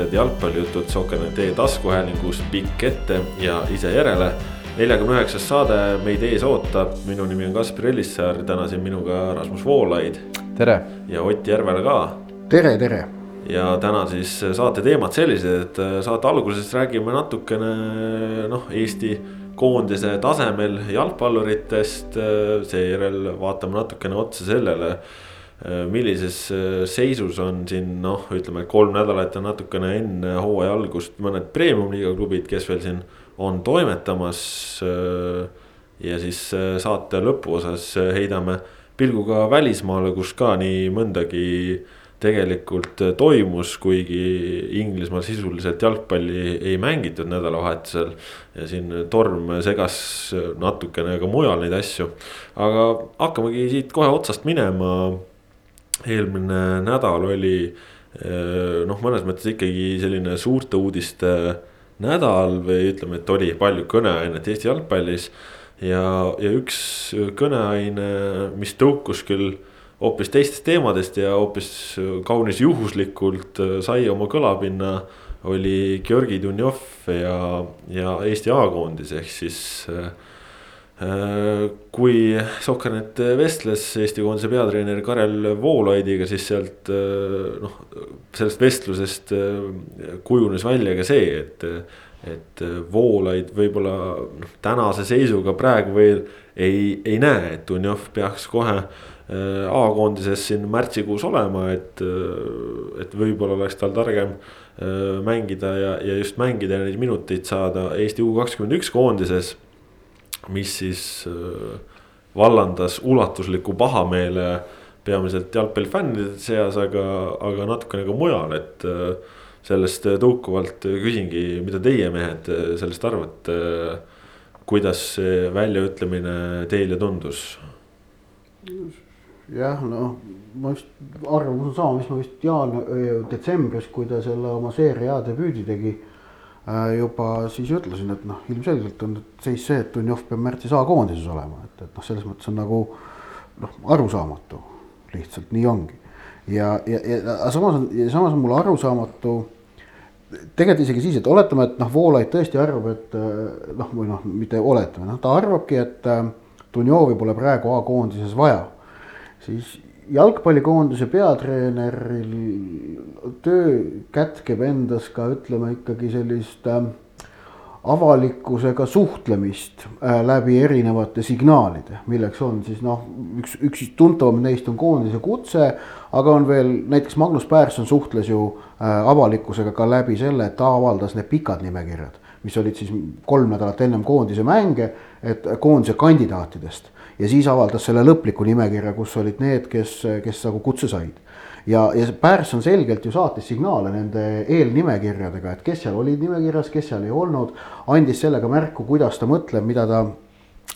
järjekordsed jalgpallijutud Soker.ee taskuhäälingus pikk ette ja ise järele. neljakümne üheksas saade meid ees ootab, minu nimi on Kaspar Ellissaar, täna siin minuga Rasmus Voolaid. tere. ja Ott Järvela ka. tere, tere. ja täna siis saate teemad sellised, et saate alguses räägime natukene noh, Eesti koondise tasemel jalgpalluritest, seejärel vaatame natukene otsa sellele Äh, millises äh, seisus on siin noh, ütleme kolm nädalat ja natukene enne hooaja algust mõned premium-liiga klubid, kes veel siin on toimetamas. Äh, ja siis saate lõpuosas heidame pilgu ka välismaale, kus ka nii mõndagi tegelikult toimus, kuigi Inglismaal sisuliselt jalgpalli ei mängitud nädalavahetusel. ja siin torm segas natukene ka mujal neid asju, aga hakkamegi siit kohe otsast minema eelmine nädal oli eh, noh, mõnes mõttes ikkagi selline suurte uudiste nädal või ütleme, et oli palju kõneainet Eesti jalgpallis. ja, ja üks kõneaine, mis tõukus küll hoopis teistest teemadest ja hoopis kaunis juhuslikult sai oma kõlapinna. oli Georgi Dunjov ja, ja Eesti A-koondis ehk siis Äh, kui Sokkernet vestles Eesti koondise peatreener Karel Voolaidiga, siis sealt äh, noh, sellest vestlusest äh, kujunes välja ka see, et. et Voolaid võib-olla noh, tänase seisuga praegu veel ei, ei näe, et Dunjov peaks kohe A-koondises siin märtsikuus olema, et, et võib-olla oleks tal targem mängida ja, ja just mängida ja neid minuteid saada Eesti U kakskümmend üks koondises mis siis äh, vallandas ulatusliku pahameele peamiselt jalgpallifännide seas, aga, aga natukene ka mujal, et äh, sellest tõukuvalt küsingi, mida teie mehed sellest arvate. kuidas see väljaütlemine teile tundus? jah, noh, ma vist arvan sama, mis ma vist jaan-, detsembris, kui ta selle oma seeria debüüdi tegi Äh, juba siis ütlesin, et noh, ilmselgelt on seis see, et Dunjov peab märtsis A-koondises olema, et, et noh, selles mõttes on nagu noh, arusaamatu, lihtsalt nii ongi. ja, ja, ja samas on, samas on mulle arusaamatu tegelikult isegi siis, et oletame, et noh, Voolaid tõesti arvab, et äh, noh, või noh, mitte oletame, noh, ta arvabki, et äh, Dunjovi pole praegu A-koondises vaja. siis jalgpallikoondise peatreeneril töö kätkeb endas ka ütleme ikkagi sellist äh, avalikkusega suhtlemist äh, läbi erinevate signaalide, milleks on siis noh, üks, üks tuntavam neist on koondise kutse. aga on veel näiteks Magnus Persson suhtles ju äh, avalikkusega ka läbi selle, et ta avaldas need pikad nimekirjad, mis olid siis kolm nädalat ennem koondise mänge, et koondise kandidaatidest ja siis avaldas selle lõpliku nimekirja, kus olid need, kes, kes nagu kutse said. ja, ja Pärson selgelt ju saatis signaale nende eelnimekirjadega, et kes seal olid nimekirjas, kes seal ei olnud. andis sellega märku, kuidas ta mõtleb, mida ta,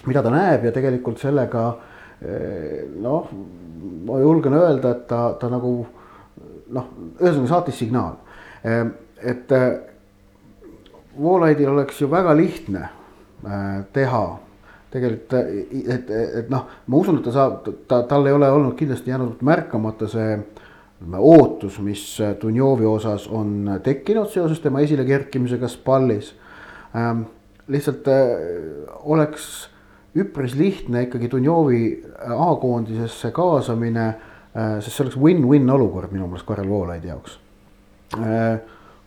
mida ta näeb ja tegelikult sellega eh, noh, ma julgen öelda, et ta, ta nagu noh, ühesõnaga saatis signaal, eh, et eh, Voolaidil oleks ju väga lihtne teha tegelikult, et, et, noh, ma usun, et ta saab, ta, tal ei ole olnud kindlasti jäänud märkamata see ootus, mis Dunjovi osas on tekkinud seoses tema esilekerkimisega Spallis ähm,. lihtsalt äh, oleks üpris lihtne ikkagi Dunjovi A-koondisesse kaasamine äh,, sest see oleks win-win olukord minu meelest Karel Voolaidi jaoks äh,.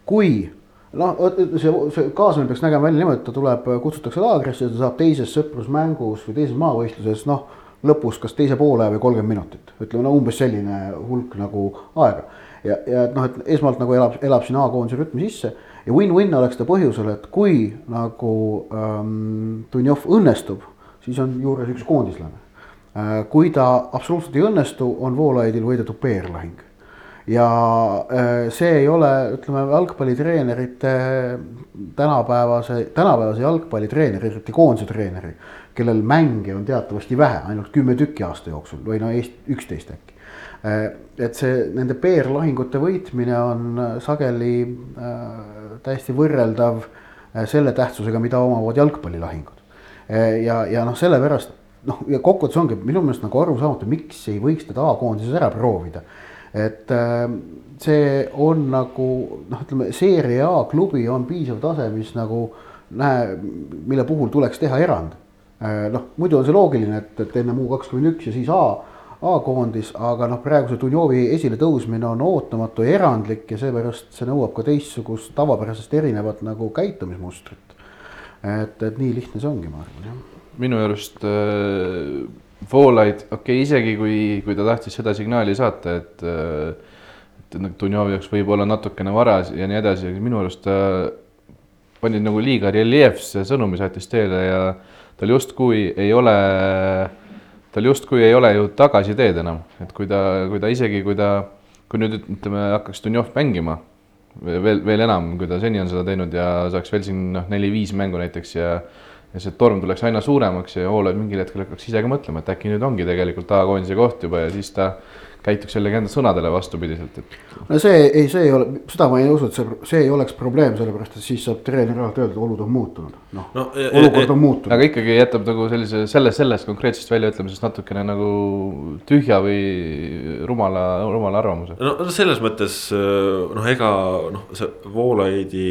kui noh, see, see kaasamine peaks nägema välja niimoodi, et ta tuleb, kutsutakse laagrisse, ta saab teises sõprusmängus või teises maavõistluses, noh. lõpus kas teise poole või kolmkümmend minutit, ütleme no umbes selline hulk nagu aega. ja, ja et noh, et esmalt nagu elab, elab siin A-koondise rütmi sisse ja win-win oleks ta põhjusel, et kui nagu ähm, Dunjov õnnestub, siis on juures üks koondislane äh,. kui ta absoluutselt ei õnnestu, on Voolaidil võidetud PR-lahing ja äh, see ei ole, ütleme jalgpallitreenerite tänapäevase, tänapäevase jalgpallitreeneri, eriti koondise treeneri, kellel mänge on teatavasti vähe, ainult kümme tükki aasta jooksul või no üksteist äkki. Äh, et see nende PR-lahingute võitmine on äh, sageli äh, täiesti võrreldav selle tähtsusega, mida omavad jalgpallilahingud. ja, ja noh, sellepärast noh, ja kokkuvõttes ongi minu meelest nagu arusaamatu, miks ei võiks teda A-koondises ära proovida et äh, see on nagu noh, ütleme seeria A klubi on piisav tase, mis nagu näe, mille puhul tuleks teha erand. Äh, noh, muidu on see loogiline, et, et ennem U kakskümmend üks ja siis A, A-koondis, aga noh, praegu see Dunjovi esiletõusmine on ootamatu ja erandlik ja seepärast see nõuab ka teistsugust tavapärasest erinevat nagu käitumismustrit. et, et nii lihtne see ongi, ma arvan, jah. minu arust äh Voolaid, okei okay,, isegi kui, kui ta tahtis seda signaali saata, et et Dunjovi jaoks võib-olla natukene varas ja nii edasi, minu arust ta pani nagu liiga reljeefse sõnumi saatis teele ja tal justkui ei ole, tal justkui ei ole ju tagasiteed enam, et kui ta, kui ta isegi, kui ta, kui nüüd ütleme, hakkaks Dunjov mängima veel, veel enam, kui ta seni on seda teinud ja saaks veel siin noh, neli-viis mängu näiteks ja ja see torm tuleks aina suuremaks ja Ooled mingil hetkel hakkaks ise ka mõtlema, et äkki nüüd ongi tegelikult A-koondise koht juba ja siis ta käituks jällegi enda sõnadele vastupidiselt, et. no see ei, see ei ole, seda ma ei usu, et see, see ei oleks probleem, sellepärast et siis saab treener alati öelda, et olud on muutunud, noh no, no, olukord on muutunud. aga ikkagi jätab nagu sellise, selle, sellest konkreetsest väljaütlemisest natukene nagu tühja või rumala, rumala arvamuse. no selles mõttes noh, ega noh, see Voolaidi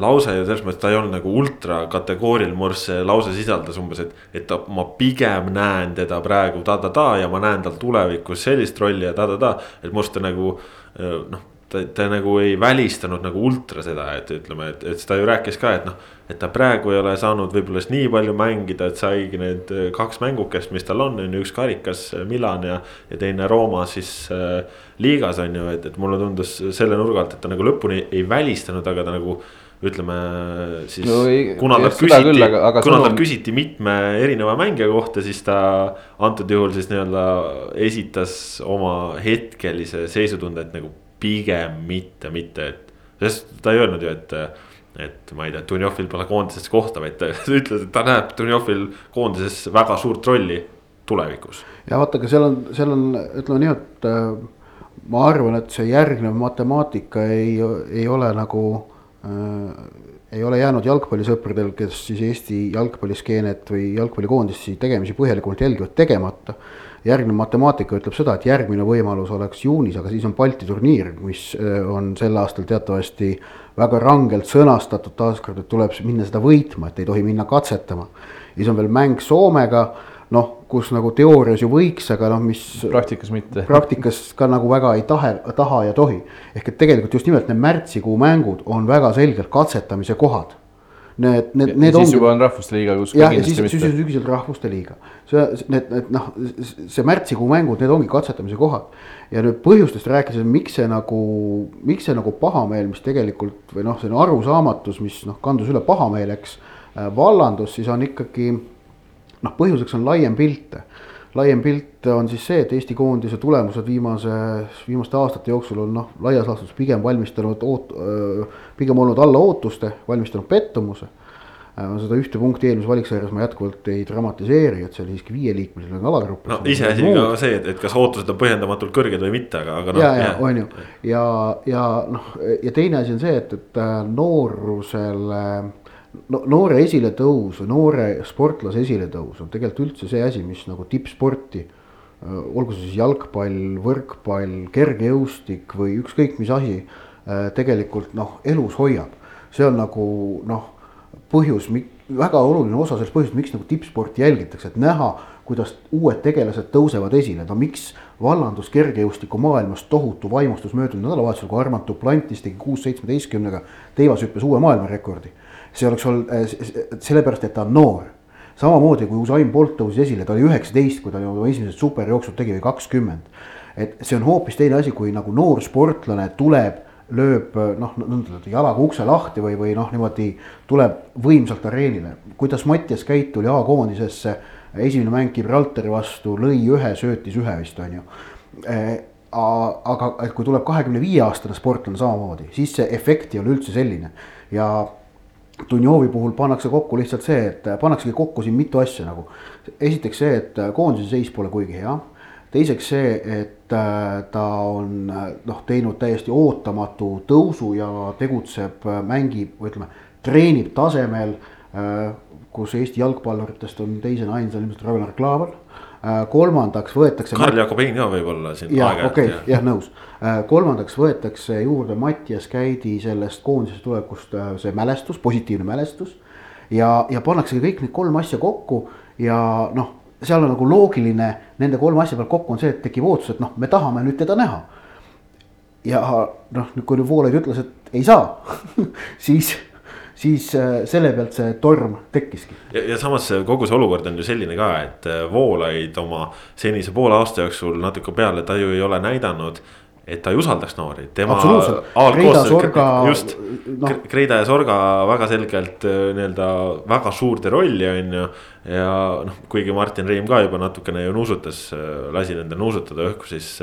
lause ju selles mõttes, ta ei olnud nagu ultrakategooriline, mu arust see lause sisaldas umbes, et, et ta, ma pigem näen teda praegu ta-ta-ta ja ma näen tal tulevikus sellist rolli ja ta-ta-ta. et mu arust ta nagu noh, ta, ta nagu ei välistanud nagu ultra seda, et ütleme, et, et ta ju rääkis ka, et noh. et ta praegu ei ole saanud võib-olla nii palju mängida, et saigi need kaks mängukest, mis tal on, on ju üks karikas Milan ja, ja teine Rooma siis äh, liigas on ju, et, et mulle tundus selle nurga alt, et ta nagu lõpuni ei välistanud, aga ta nagu ütleme siis no, ei, kuna talt küsiti, kuna sõnum... talt küsiti mitme erineva mängija kohta, siis ta antud juhul siis nii-öelda esitas oma hetkelise seisutunde, et nagu pigem mitte, mitte, et. sest ta ei öelnud ju, et, et ma ei tea, Dunjovil pole koondises kohta, vaid ta ütles, et ta näeb Dunjovil koondises väga suurt rolli tulevikus. ja vaata, aga seal on, seal on, ütleme nii, et äh, ma arvan, et see järgnev matemaatika ei, ei ole nagu ei ole jäänud jalgpallisõpradel, kes siis Eesti jalgpalliskeenet või jalgpallikoondisi tegemisi põhjalikumalt jälgivad, tegemata. järgmine matemaatika ütleb seda, et järgmine võimalus oleks juunis, aga siis on Balti turniir, mis äh, on sel aastal teatavasti väga rangelt sõnastatud taaskord, et tuleb minna seda võitma, et ei tohi minna katsetama. siis on veel mäng Soomega noh, kus nagu teoorias ju võiks, aga noh, mis. praktikas mitte. praktikas ka nagu väga ei tahe, taha ja tohi. ehk et tegelikult just nimelt need märtsikuu mängud on väga selgelt katsetamise kohad. Need, need, need ongi. siis juba on rahvuste liiga, kus. jah, ja siis, siis on sügisel rahvuste liiga. see, need, need noh, see märtsikuu mängud, need ongi katsetamise kohad. ja nüüd põhjustest rääkides, miks see nagu, miks see nagu pahameel, mis tegelikult või noh, selline arusaamatus, mis noh, kandus üle pahameeleks, vallandus, siis on ikkagi noh, põhjuseks on laiem pilt. laiem pilt on siis see, et Eesti koondise tulemused viimase, viimaste aastate jooksul on noh, laias laastus pigem valmistanud oot-, pigem olnud alla ootuste, valmistanud pettumuse seda ühte punkti eelmises valiksarjas ma jätkuvalt ei dramatiseeri, et see oli siiski viieliikmeline alagrupp. no iseasi ka see, et, et kas ootused on põhjendamatult kõrged või mitte, aga, aga noh. ja, ja on ju ja, ja noh, ja teine asi on see, et, et noorusele no noore esiletõus noore sportlase esiletõus on tegelikult üldse see asi, mis nagu tippsporti. Äh, olgu see siis jalgpall, võrkpall, kergejõustik või ükskõik mis asi äh, tegelikult noh, elus hoiab. see on nagu noh, põhjus, väga oluline osa sellest põhjusest, miks nagu tippsporti jälgitakse, et näha, kuidas uued tegelased tõusevad esile, no miks vallandus kergejõustiku maailmas tohutu vaimustus möödunud nädalavahetusel, kui Armand Duplantis tegi kuus seitsmeteistkümnega teivashüppes uue maailmarekordi see oleks olnud äh, sellepärast, et ta on noor. samamoodi kui Usain Bolt tõusis esile, ta oli üheksateist, kui ta oma esimesed superjooksud tegi või kakskümmend. et see on hoopis teine asi, kui nagu noor sportlane tuleb lööb noh, nõnda jalaga ukse lahti või, või noh, niimoodi tuleb võimsalt areenile. kuidas Mattias Käit tuli A-koondisesse, esimene mäng Gibraltari vastu, lõi ühe, söötis ühe vist on ju. Äh, aga et kui tuleb kahekümne viie aastane sportlane samamoodi, siis see efekt ei ole üldse selline ja Dunjovi puhul pannakse kokku lihtsalt see, et pannaksegi kokku siin mitu asja nagu. esiteks see, et koondise seis pole kuigi hea. teiseks see, et äh, ta on noh, teinud täiesti ootamatu tõusu ja tegutseb, mängib või ütleme, treenib tasemel, äh, kus Eesti jalgpalluritest on teisena ainsana ilmselt Ragnar Klavan kolmandaks võetakse. Karl Jakobein ka võib-olla siin. jah, okei okay,, jah nõus. kolmandaks võetakse juurde Mattias Käidi sellest koondisest tulekust see mälestus, positiivne mälestus. ja, ja pannakse kõik need kolm asja kokku ja noh, seal on nagu loogiline nende kolme asja pealt kokku on see, et tekib ootus, et noh, me tahame nüüd teda näha. ja noh, nüüd kui Voolaid ütles, et ei saa siis siis äh, selle pealt see torm tekkiski. ja, ja samas kogu see olukord on ju selline ka, et äh, Voolaid oma senise poole aasta jooksul natuke peale ta ju ei ole näidanud et ta ei usaldaks noori, tema. Kreida, Sorga. just no., Kreida ja Sorga väga selgelt äh, nii-öelda väga suurde rolli, on ju. ja noh, kuigi Martin Reim ka juba natukene ju nuusutas, lasi nendel nuusutada õhku, siis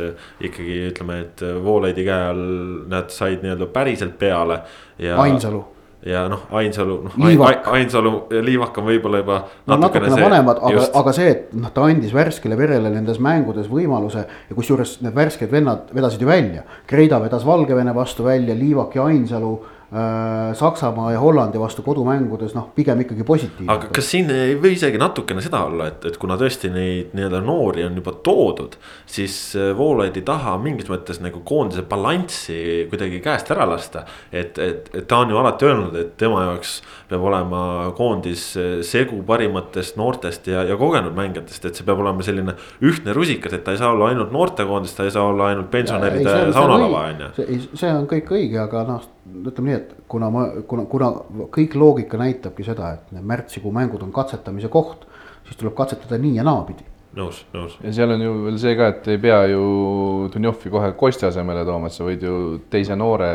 ikkagi ütleme, et Voolaidi käe all nad said nii-öelda päriselt peale. Ainsalu ja noh, Ainsalu, noh Ainsalu ja Liivak on võib-olla juba. no natukene see, vanemad, aga, aga see, et noh, ta andis värskele verele nendes mängudes võimaluse ja kusjuures need värsked vennad vedasid ju välja. Kreida vedas Valgevene vastu välja, Liivak ja Ainsalu Saksamaa ja Hollandi vastu kodumängudes noh, pigem ikkagi positiivne. aga kas siin ei või isegi natukene seda olla, et, et kuna tõesti neid nii-öelda noori on juba toodud. siis äh, Voolaid ei taha mingis mõttes nagu koondise balanssi kuidagi käest ära lasta. et, et, et ta on ju alati öelnud, et tema jaoks peab olema koondis äh, segu parimatest noortest ja, ja kogenud mängijatest, et see peab olema selline ühtne rusikas, et ta ei saa olla ainult noortekoondis, ta ei saa olla ainult pensionäride saunalava on ju. see on kõik õige, aga noh ütleme nii, et kuna ma, kuna, kuna kõik loogika näitabki seda, et need märtsikuu mängud on katsetamise koht, siis tuleb katsetada nii ja naapidi. nõus, nõus. ja seal on ju veel see ka, et ei pea ju Dunjovi kohe Kosti asemele tooma, et sa võid ju teise noore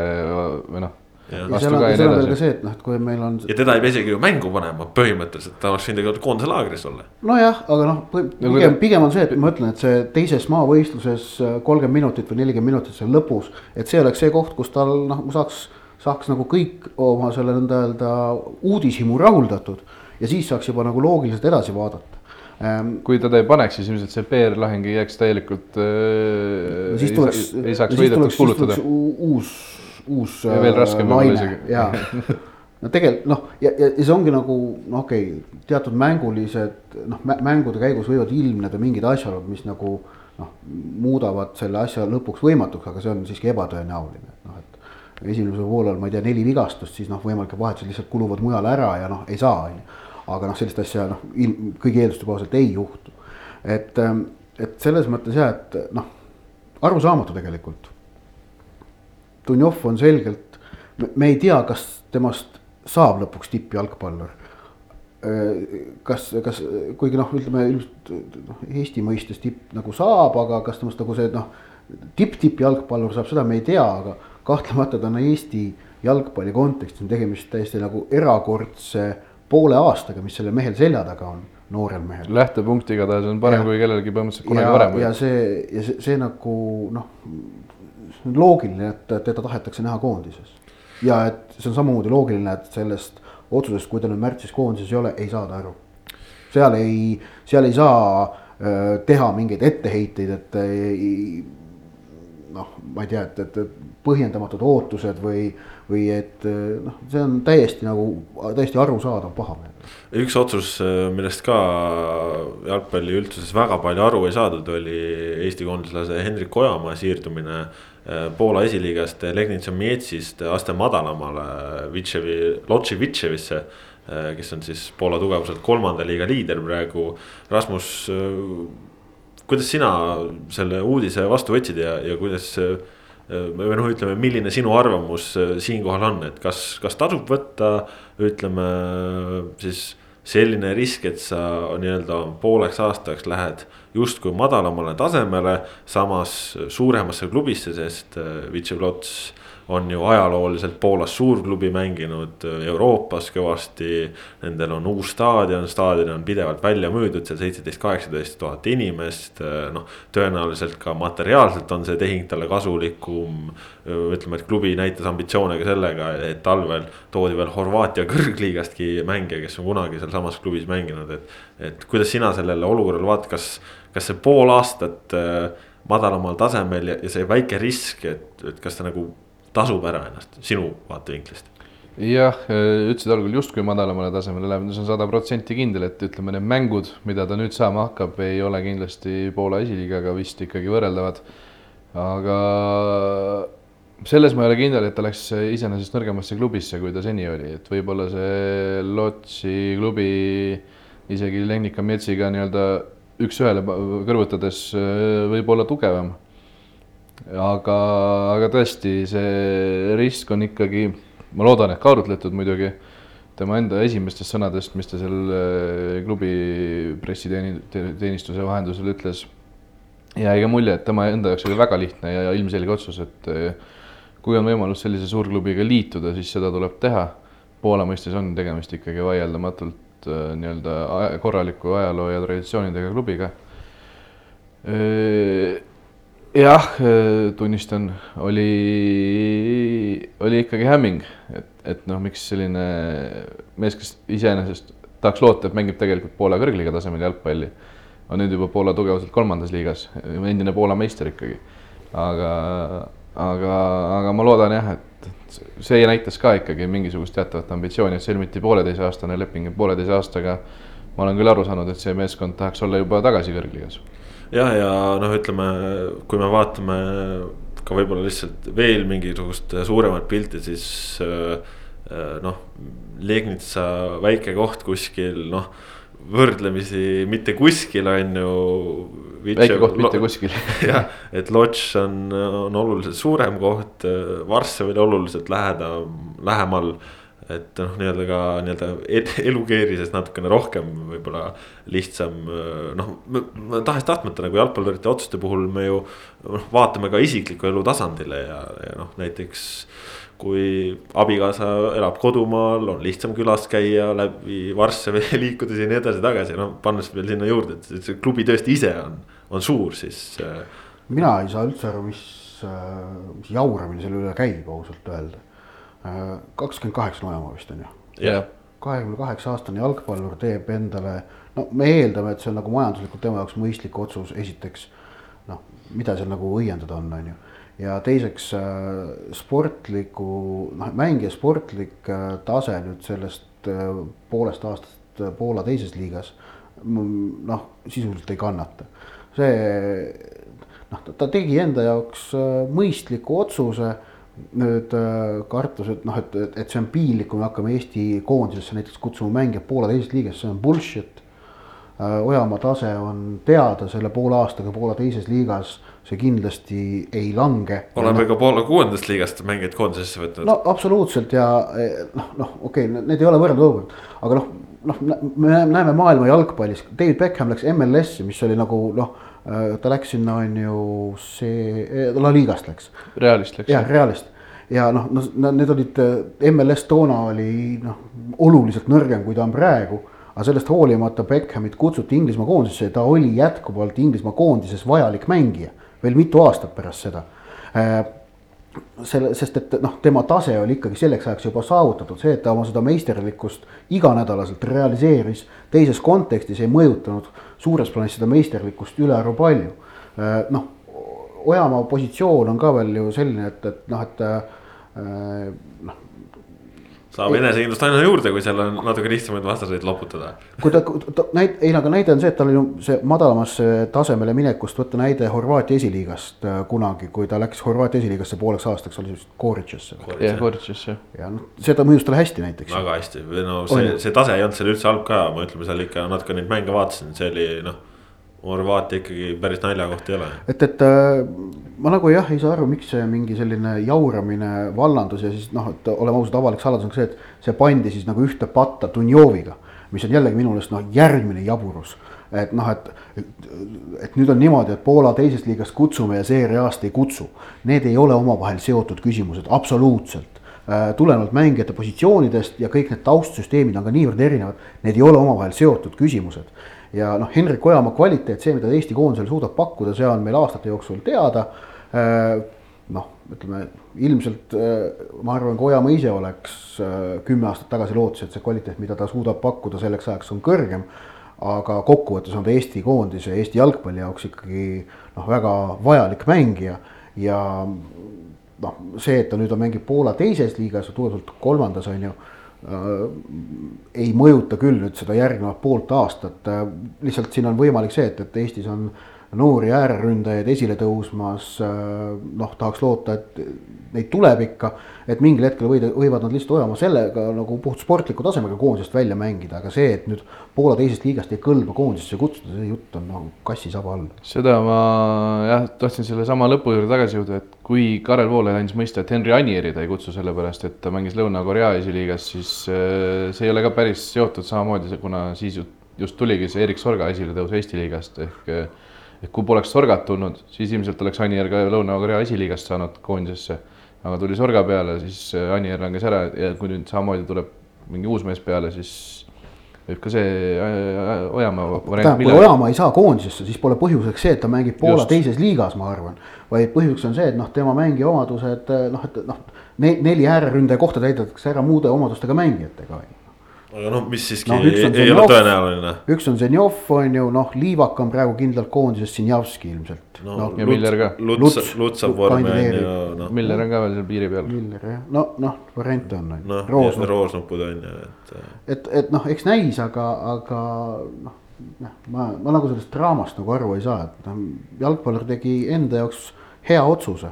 või noh ja, ja seal on, seal on veel ka see, et noh, et kui meil on. ja teda ei pea isegi ju mängu panema põhimõtteliselt, ta oleks võinud tegelikult koondise laagris olla. nojah, aga noh, pigem, pigem on see, et ma ütlen, et see teises maavõistluses kolmkümmend minutit või nelikümmend minutit seal lõpus. et see oleks see koht, kus tal noh, saaks saaks nagu kõik oma selle nõnda öelda uudishimu rahuldatud ja siis saaks juba nagu loogiliselt edasi vaadata ähm,. kui teda ei paneks, siis ilmselt see PR-lahing ei jääks täielikult äh,. siis tuleks, ei saaks võidetuks kuulutada. uus, uus. ja veel raskem võib-olla isegi. ja, no tegelikult noh, ja, ja, ja see ongi nagu noh, okei okay,, teatud mängulised noh, mängude käigus võivad ilmneda mingid asjaolud, mis nagu noh, muudavad selle asja lõpuks võimatuks, aga see on siiski ebatõenäoline, et noh, et esimesel poolel, ma ei tea, neli vigastust, siis noh, võimalik, et vahetused lihtsalt kuluvad mujale ära ja noh, ei saa, on ju. aga noh, sellist asja noh, kõigi eelduste kohaselt ei juhtu. et, ähm, et selles mõttes jah, et noh, arusaamatu tegelikult. Dunjov on selgelt, me ei tea, kas temast saab lõpuks tippjalgpallur äh, kas, kas kuigi noh, ütleme ilmselt noh, Eesti mõistes tipp nagu saab, aga kas temast nagu see noh, tipp-tipp jalgpallur saab, seda me ei tea, aga kahtlemata ta on Eesti jalgpalli kontekstis on tegemist täiesti nagu erakordse poole aastaga, mis sellel mehel selja taga on, noorel mehel. lähtepunkt igatahes on parem ja, kui kellelgi põhimõtteliselt kunagi varem. ja see, ja see, see nagu noh, loogiline, et teda tahetakse näha koondises. ja et see on samamoodi loogiline, et sellest otsusest, kui ta nüüd märtsis koondises ei ole, ei saada aru. seal ei, seal ei saa äh, teha mingeid etteheiteid, et ei, noh, ma ei tea, et, et põhjendamatud ootused või, või et noh, see on täiesti nagu täiesti arusaadav pahameel. üks otsus, millest ka jalgpalli üldsuses väga palju aru ei saadud, oli Eesti koondislase Hendrik Ojamaa siirdumine eh, Poola esiliigast Legnitsa Mietsist aste madalamale Vitševi, Lotši Vitševisse eh, kes on siis Poola tugevuselt kolmanda liiga liider praegu. Rasmus, eh, kuidas sina selle uudise vastu võtsid ja, ja kuidas või noh, ütleme, milline sinu arvamus äh, siinkohal on, et kas, kas tasub võtta, ütleme siis selline risk, et sa nii-öelda pooleks aastaks lähed justkui madalamale tasemele, samas suuremasse klubisse, sest äh, Vitševlots on ju ajalooliselt Poolas suurklubi mänginud, Euroopas kõvasti. Nendel on uus staadion, staadion on pidevalt välja müüdud, seal seitseteist, kaheksateist tuhat inimest. noh, tõenäoliselt ka materiaalselt on see tehing talle kasulikum. ütleme, et klubi näitas ambitsioone ka sellega, et talvel toodi veel Horvaatia kõrgliigastki mängija, kes on kunagi sealsamas klubis mänginud, et. et kuidas sina sellele olukorrale vaatad, kas, kas see pool aastat äh, madalamal tasemel ja, ja see väike risk, et, et kas ta nagu tasub ära ennast sinu vaatevinklist? jah, ütlesid algul justkui madalamale tasemele läheb, see on sada protsenti kindel, et ütleme, need mängud, mida ta nüüd saama hakkab, ei ole kindlasti Poola esiliigaga vist ikkagi võrreldavad. aga selles ma ei ole kindel, et ta läks iseenesest nõrgemasse klubisse, kui ta seni oli, et võib-olla see Lotsi klubi isegi Legnica Metsiga nii-öelda üks-ühele kõrvutades võib olla tugevam. Aga, aga tõesti, see risk on ikkagi ma loodan, et kaalutletud muidugi tema enda esimestest sõnadest, mis ta seal äh, klubi pressiteenistuse vahendusel ütles. jäi ka mulje, et tema enda jaoks oli väga lihtne ja ilmselge otsus, et äh, kui on võimalus sellise suurklubiga liituda, siis seda tuleb teha. Poola mõistes on tegemist ikkagi vaieldamatult äh, nii-öelda korraliku ajaloo ja traditsioonidega klubiga jah, tunnistan, oli, oli ikkagi hämming, et, et noh, miks selline mees, kes iseenesest tahaks loota, et mängib tegelikult Poola kõrgliiga tasemel jalgpalli, on nüüd juba Poola tugevuselt kolmandas liigas, endine Poola meister ikkagi. aga, aga, aga ma loodan jah, et see näitas ka ikkagi mingisugust teatavat ambitsiooni, et sõlmiti pooleteiseaastane leping ja pooleteise aastaga ma olen küll aru saanud, et see meeskond tahaks olla juba tagasi kõrgliigas jah, ja noh, ütleme, kui me vaatame ka võib-olla lihtsalt veel mingisugust suuremat pilti, siis äh, äh, noh, Legnitsa väike koht kuskil noh, võrdlemisi mitte kuskil on ju. väike koht mitte kuskil jah, et Lodž on, on oluliselt suurem koht, Varssavile oluliselt lähedal, lähemal et noh, nii-öelda ka nii-öelda elukeerises natukene rohkem võib-olla lihtsam noh, tahes-tahtmata nagu jalgpallurite otsuste puhul me ju noh, vaatame ka isikliku elu tasandile ja, ja noh, näiteks kui abikaasa elab kodumaal, on lihtsam külas käia läbi Varssavi liikudes ja nii edasi-tagasi, noh pannes veel sinna juurde, et see klubi tõesti ise on, on suur, siis. Äh, mina ei saa üldse aru, mis, mis jauramine selle üle käib, ausalt öelda kakskümmend kaheksa nojamaa vist on ju. kahekümne kaheksa aastane jalgpallur teeb endale, no me eeldame, et see on nagu majanduslikult tema jaoks mõistlik otsus, esiteks. noh, mida seal nagu õiendada on, on ju. ja teiseks äh, sportliku, noh mängija sportlik äh, tase nüüd sellest äh, poolest aastast Poola teises liigas. noh, sisuliselt ei kannata, see noh, ta tegi enda jaoks mõistliku otsuse nüüd äh, kartus, et noh, et, et see on piinlik, kui me hakkame Eesti koondisesse näiteks kutsuma mängijad Poola teisest liigast, see on bullshit. Äh, Ojamaa tase on teada selle poole aastaga Poola teises liigas, see kindlasti ei lange. oleme ka Poola kuuendast liigast mängijaid koondisesse võtnud. no absoluutselt ja eh, noh, noh, okei okay,, need ei ole võrdlusolukord, aga noh, noh, me näeme maailma jalgpallis, David Beckham läks MLS-i, mis oli nagu noh Äh, ta läks sinna, on ju see, äh, La Ligast läks. Realist läks. jah, Realist ja noh, no need olid, äh, MLS toona oli noh, oluliselt nõrgem, kui ta on praegu. Aga sellest hoolimata Beckhamit kutsuti Inglismaa koondisesse ta oli jätkuvalt Inglismaa koondises vajalik mängija veel mitu aastat pärast seda selle, sest et noh, tema tase oli ikkagi selleks ajaks juba saavutatud, see, et ta oma seda meisterlikkust iganädalaselt realiseeris teises kontekstis, ei mõjutanud suures plaanis seda meisterlikkust ülearu palju. Äh, noh, Ojamaa positsioon on ka veel ju selline, et, et noh, et äh, noh, saab enesekindlust aina juurde, kui seal on natuke lihtsamaid vastaseid loputada. kui ta, ta näit-, ei no aga näide on see, et tal oli see madalamasse tasemele minekust võtta näide Horvaatia esiliigast äh, kunagi, kui ta läks Horvaatia esiliigasse pooleks aastaks, oli vist Goritšesse. jah, Goritšesse. ja noh, seda mõjus talle hästi näiteks. väga hästi, no see, see tase ei olnud seal üldse halb ka, ma ütleme seal ikka natuke neid mänge vaatasin, see oli noh Horvaatia ikkagi päris naljakoht ei ole. et, et äh, ma nagu jah, ei saa aru, miks see mingi selline jauramine vallandus ja siis noh, et oleme ausad, avalik saladus on ka see, et see pandi siis nagu ühte patta Dunjoviga, mis on jällegi minu meelest noh, järgmine jaburus. et noh, et, et, nüüd on niimoodi, et Poola teisest liigast kutsume ja Serie A-st ei kutsu. Need ei ole omavahel seotud küsimused, absoluutselt äh, tulenevalt mängijate positsioonidest ja kõik need taustsüsteemid on ka niivõrd erinevad, need ei ole omavahel seotud küsimused ja noh, Henrik Ojamaa kvaliteet, see, mida Eesti koondisele suudab pakkuda, see on meil aastate jooksul teada. Äh, noh, ütleme ilmselt äh, ma arvan, kui Ojamaa ise oleks äh, kümme aastat tagasi lootis, et see kvaliteet, mida ta suudab pakkuda selleks ajaks on kõrgem. aga kokkuvõttes on ta Eesti koondise, Eesti jalgpalli jaoks ikkagi noh, väga vajalik mängija ja noh, see, et ta nüüd on mängib Poola teises liigas ja tuleselt kolmandas on ju. Ei mõjuta küll nüüd seda järgnevat poolt aastat. Äh,, lihtsalt siin on võimalik see, et, et Eestis on noori ääreründajaid esile tõusmas äh,. noh, tahaks loota, et neid tuleb ikka, et mingil hetkel võida, võivad nad lihtsalt olema sellega nagu puht sportliku tasemega koondisest välja mängida, aga see, et nüüd Poola teisest liigast ei kõlba koondisesse kutsuda, see jutt on nagu kassi saba all. seda ma jah, tahtsin sellesama lõpu juurde tagasi jõuda, et kui Karel Voolaid andis mõista, et Henri Anieri ta ei kutsu sellepärast, et ta mängis Lõuna-Korea esiliigas, siis äh, see ei ole ka päris seotud samamoodi, kuna siis just tuligi see Erik Sorga esiletõus Eesti liigast ehk ehk kui poleks Sorgat tulnud, siis ilmselt oleks Anier ka Lõuna-Korea esiliigast saanud koondisesse aga tuli Sorga peale, siis äh, Anier langes ära ja kui nüüd samamoodi tuleb mingi uus mees peale, siis võib ka see äh, äh, Ojamaa variant. kui Ojamaa ei saa koondisesse, siis pole põhjuseks see, et ta mängib Poola Just. teises liigas, ma arvan. vaid põhjuseks on see, et noh, tema mängi omadused noh, et noh, neli ääreründaja kohta täidetakse ära muude omadustega mängijatega aga noh, mis siiski no, ei, ei ole tõenäoline. üks on Zenjov, on ju, noh, Liivak on praegu kindlalt koondises, Sinjavski ilmselt. no, no ja Miller ka. Luts, Luts saab vormi on ju, noh. Miller on ka veel seal piiri peal. Miller jah, no, noh, variante on. noh, roosnupud on ju, et. et, et noh, eks näis, aga, aga noh, noh, ma, ma nagu sellest draamast nagu aru ei saa, et noh, jalgpallur tegi enda jaoks hea otsuse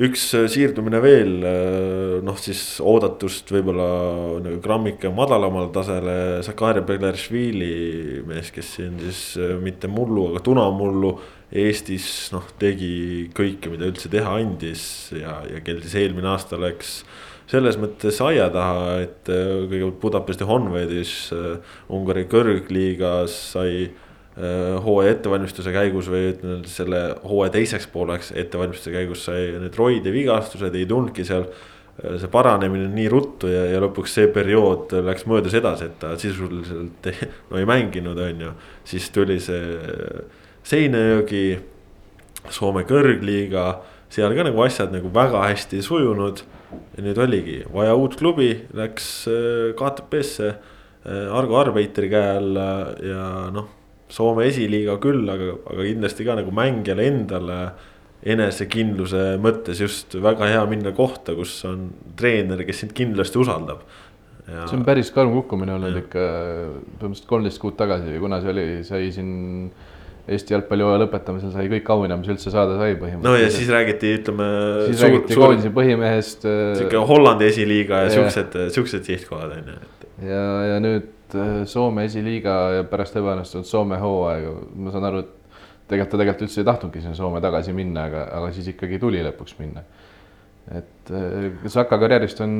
üks äh, siirdumine veel, äh, noh siis oodatust võib-olla nagu grammike madalamal tasele, Sakarja Begleršvili mees, kes siin siis äh, mitte mullu, aga tunamullu Eestis noh, tegi kõike, mida üldse teha andis ja, ja kel siis eelmine aasta läks selles mõttes aia taha, et kõigepealt Budapesti Honvedis Ungari kõrgliigas sai Äh, hooaja ettevalmistuse käigus või ütleme selle hooaja teiseks pooleks ettevalmistuse käigus sai need roide vigastused, ei tulnudki seal. Äh, see paranemine nii ruttu ja, ja lõpuks see periood läks möödas edasi, et ta sisuliselt ei, no ei mänginud, on ju. siis tuli see Seinäjogi, Soome kõrgliiga, seal ka nagu asjad nagu väga hästi ei sujunud. ja nüüd oligi vaja uut klubi, läks äh, KTP-sse Argo Arbeiteri käe alla ja noh Soome esiliiga küll, aga, aga kindlasti ka nagu mängijale endale enesekindluse mõttes just väga hea minna kohta, kus on treener, kes sind kindlasti usaldab. Ja... see on päris karm kukkumine olnud ja. ikka põhimõtteliselt kolmteist kuud tagasi kuna see oli, sai siin Eesti jalgpallihooaja lõpetamisel sai kõik auhinnad, mis üldse saada sai põhimõtteliselt. no ja siis räägiti, ütleme. siis suur, räägiti koondise põhimehest. sihuke Hollandi esiliiga ja siuksed, siuksed sihtkohad on ju. ja, ja nüüd Äh, Soome esiliiga ja pärast ebaõnnestunud Soome hooaega, ma saan aru, et tegelikult ta tegelikult üldse ei tahtnudki sinna Soome tagasi minna, aga, aga siis ikkagi tuli lõpuks minna. Et äh, Saka karjäärist on,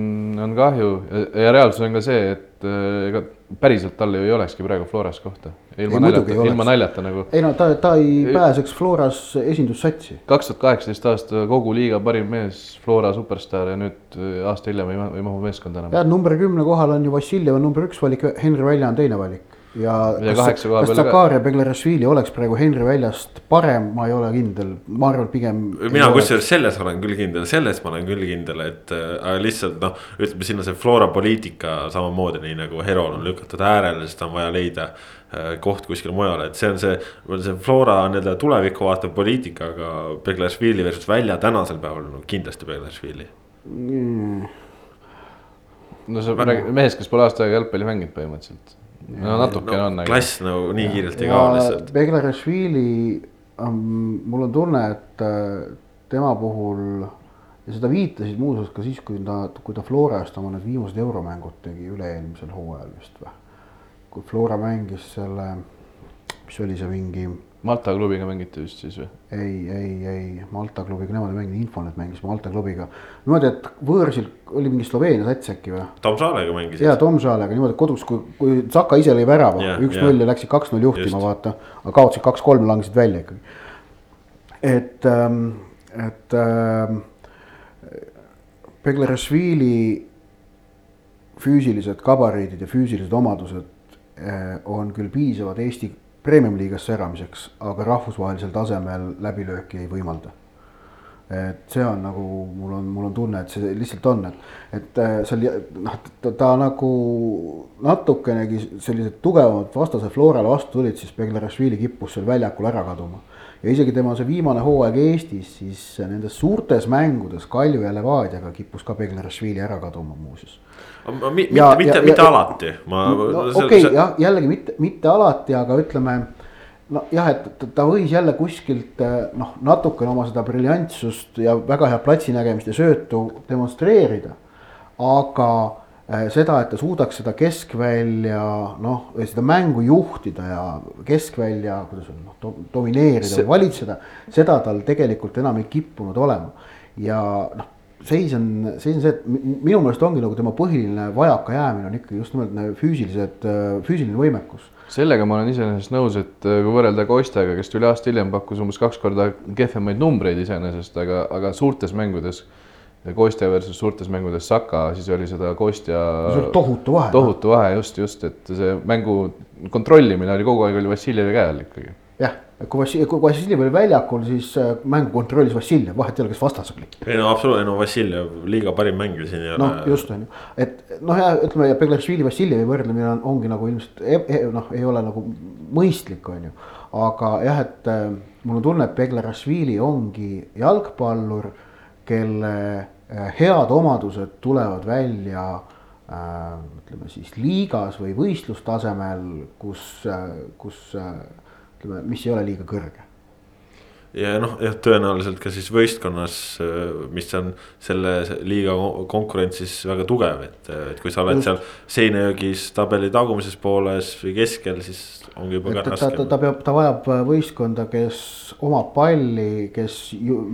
on kahju ja, reaalsus on ka see, et äh, ega päriselt tal ju ei olekski praegu Floras kohta. ilma naljata, ilma naljata nagu. ei no ta, ta ei ei pääseks Floras esindussatsi. kaks tuhat kaheksateist aasta kogu liiga parim mees, Flora superstaar ja nüüd aasta hiljem ei, ei mahu meeskonda enam. jah, number kümne kohal on ju Vassiljev on number üks valik, Henri Välja on teine valik ja, ja kas, kas Zakaria ka... Beglerashvili oleks praegu Henri väljast parem, ma ei ole kindel, ma arvan, pigem. mina kusjuures selles olen küll kindel, selles ma olen küll kindel, et äh, lihtsalt noh, ütleme sinna see Flora poliitika samamoodi, nii nagu Herol on lükatud äärele, sest on vaja leida äh, koht kuskil mujal, et see on see, see Flora nii-öelda tulevikku vaatav poliitika, aga Beglerashvili versus välja tänasel päeval no kindlasti Beglerashvili mm.. no sa räägid mehest, kes pole aasta aega jalgpalli mänginud põhimõtteliselt no natukene no, on. klass nagu nii kiirelt ei kao lihtsalt. Beglarashvili um,, mul on tunne, et äh, tema puhul ja seda viitasid muuseas ka siis, kui ta, kui ta Florast oma need viimased euromängud tegi üle-eelmisel hooajal vist või. kui Flora mängis selle, mis oli see mingi Malta klubiga mängiti vist siis või? ei, ei, ei Malta klubiga, nemad ei mänginud, Infonet mängis Malta klubiga. niimoodi, et võõrsil oli mingi Sloveenia sats äkki või? Tom Saalega mängisid. jaa, Tom Saalega niimoodi, kodus, kui, kui Zaka ise lõi värava yeah,, üks-null yeah. ja läksid kaks-null juhtima, vaata. aga kaotasid kaks-kolm, langesid välja ikkagi. et ähm,, et ähm, Beglerashvili füüsilised gabariidid ja füüsilised omadused äh, on küll piisavad Eesti premium-liigas säramiseks, aga rahvusvahelisel tasemel läbilööki ei võimalda. et see on nagu, mul on, mul on tunne, et see lihtsalt on, et, et äh, seal noh, ta, ta nagu natukenegi sellised tugevamad vastase Florale vastu tulid, siis Beglarashvili kippus seal väljakul ära kaduma. ja isegi tema see viimane hooaeg Eestis, siis nendes suurtes mängudes Kalju ja Levadiaga kippus ka Beglarashvili ära kaduma muuseas mitte, mitte, mitte alati, ma no,. okei okay, jah, jällegi mitte, mitte alati, aga ütleme nojah, et ta võis jälle kuskilt noh, natukene oma seda briljantsust ja väga head platsinägemist ja söötu demonstreerida. aga eh, seda, et ta suudaks seda keskvälja noh, seda mängu juhtida ja keskvälja, kuidas on noh, domineerida see... valitseda, seda tal tegelikult enam ei kippunud olema ja noh seis on, seis on see, et minu meelest ongi nagu tema põhiline vajakajäämine on ikka just nimelt füüsilised, füüsiline võimekus sellega ma olen iseenesest nõus, et äh, kui võrrelda Kostjaga, kes tuli aasta hiljem, pakkus umbes kaks korda kehvemaid numbreid iseenesest, aga, aga suurtes mängudes. Kostja versus suurtes mängudes Saka, siis oli seda Kostja. tohutu vahe. tohutu vahe just, just, et see mängu kontrollimine oli kogu aeg oli Vassiljevi käe all ikkagi jah, kui Vassiljev, kui Vassiljev oli väljakul, siis äh, mängu kontrollis Vassiljev, vahet ei ole, kes vastas oli. ei no absoluutselt, no Vassiljev liiga parim mängija siin ei ole. noh, just on ju, et noh, ja ütleme ja Beglaršvili Vassiljevi võrdlemine on, ongi nagu ilmselt e, e, noh, ei ole nagu mõistlik, on ju. aga jah, et äh, mul on tunne, et Beglaršvili ongi jalgpallur, kelle äh, head omadused tulevad välja äh, ütleme siis liigas või võistlustasemel, kus, kus ütleme, mis ei ole liiga kõrge ja noh, jah, tõenäoliselt ka siis võistkonnas, mis on selle liiga konkurentsis väga tugev, et, et kui sa oled Just. seal seinajõgis tabeli tagumises pooles või keskel, siis ongi juba ka raske. ta, ta peab, ta vajab võistkonda, kes omab palli, kes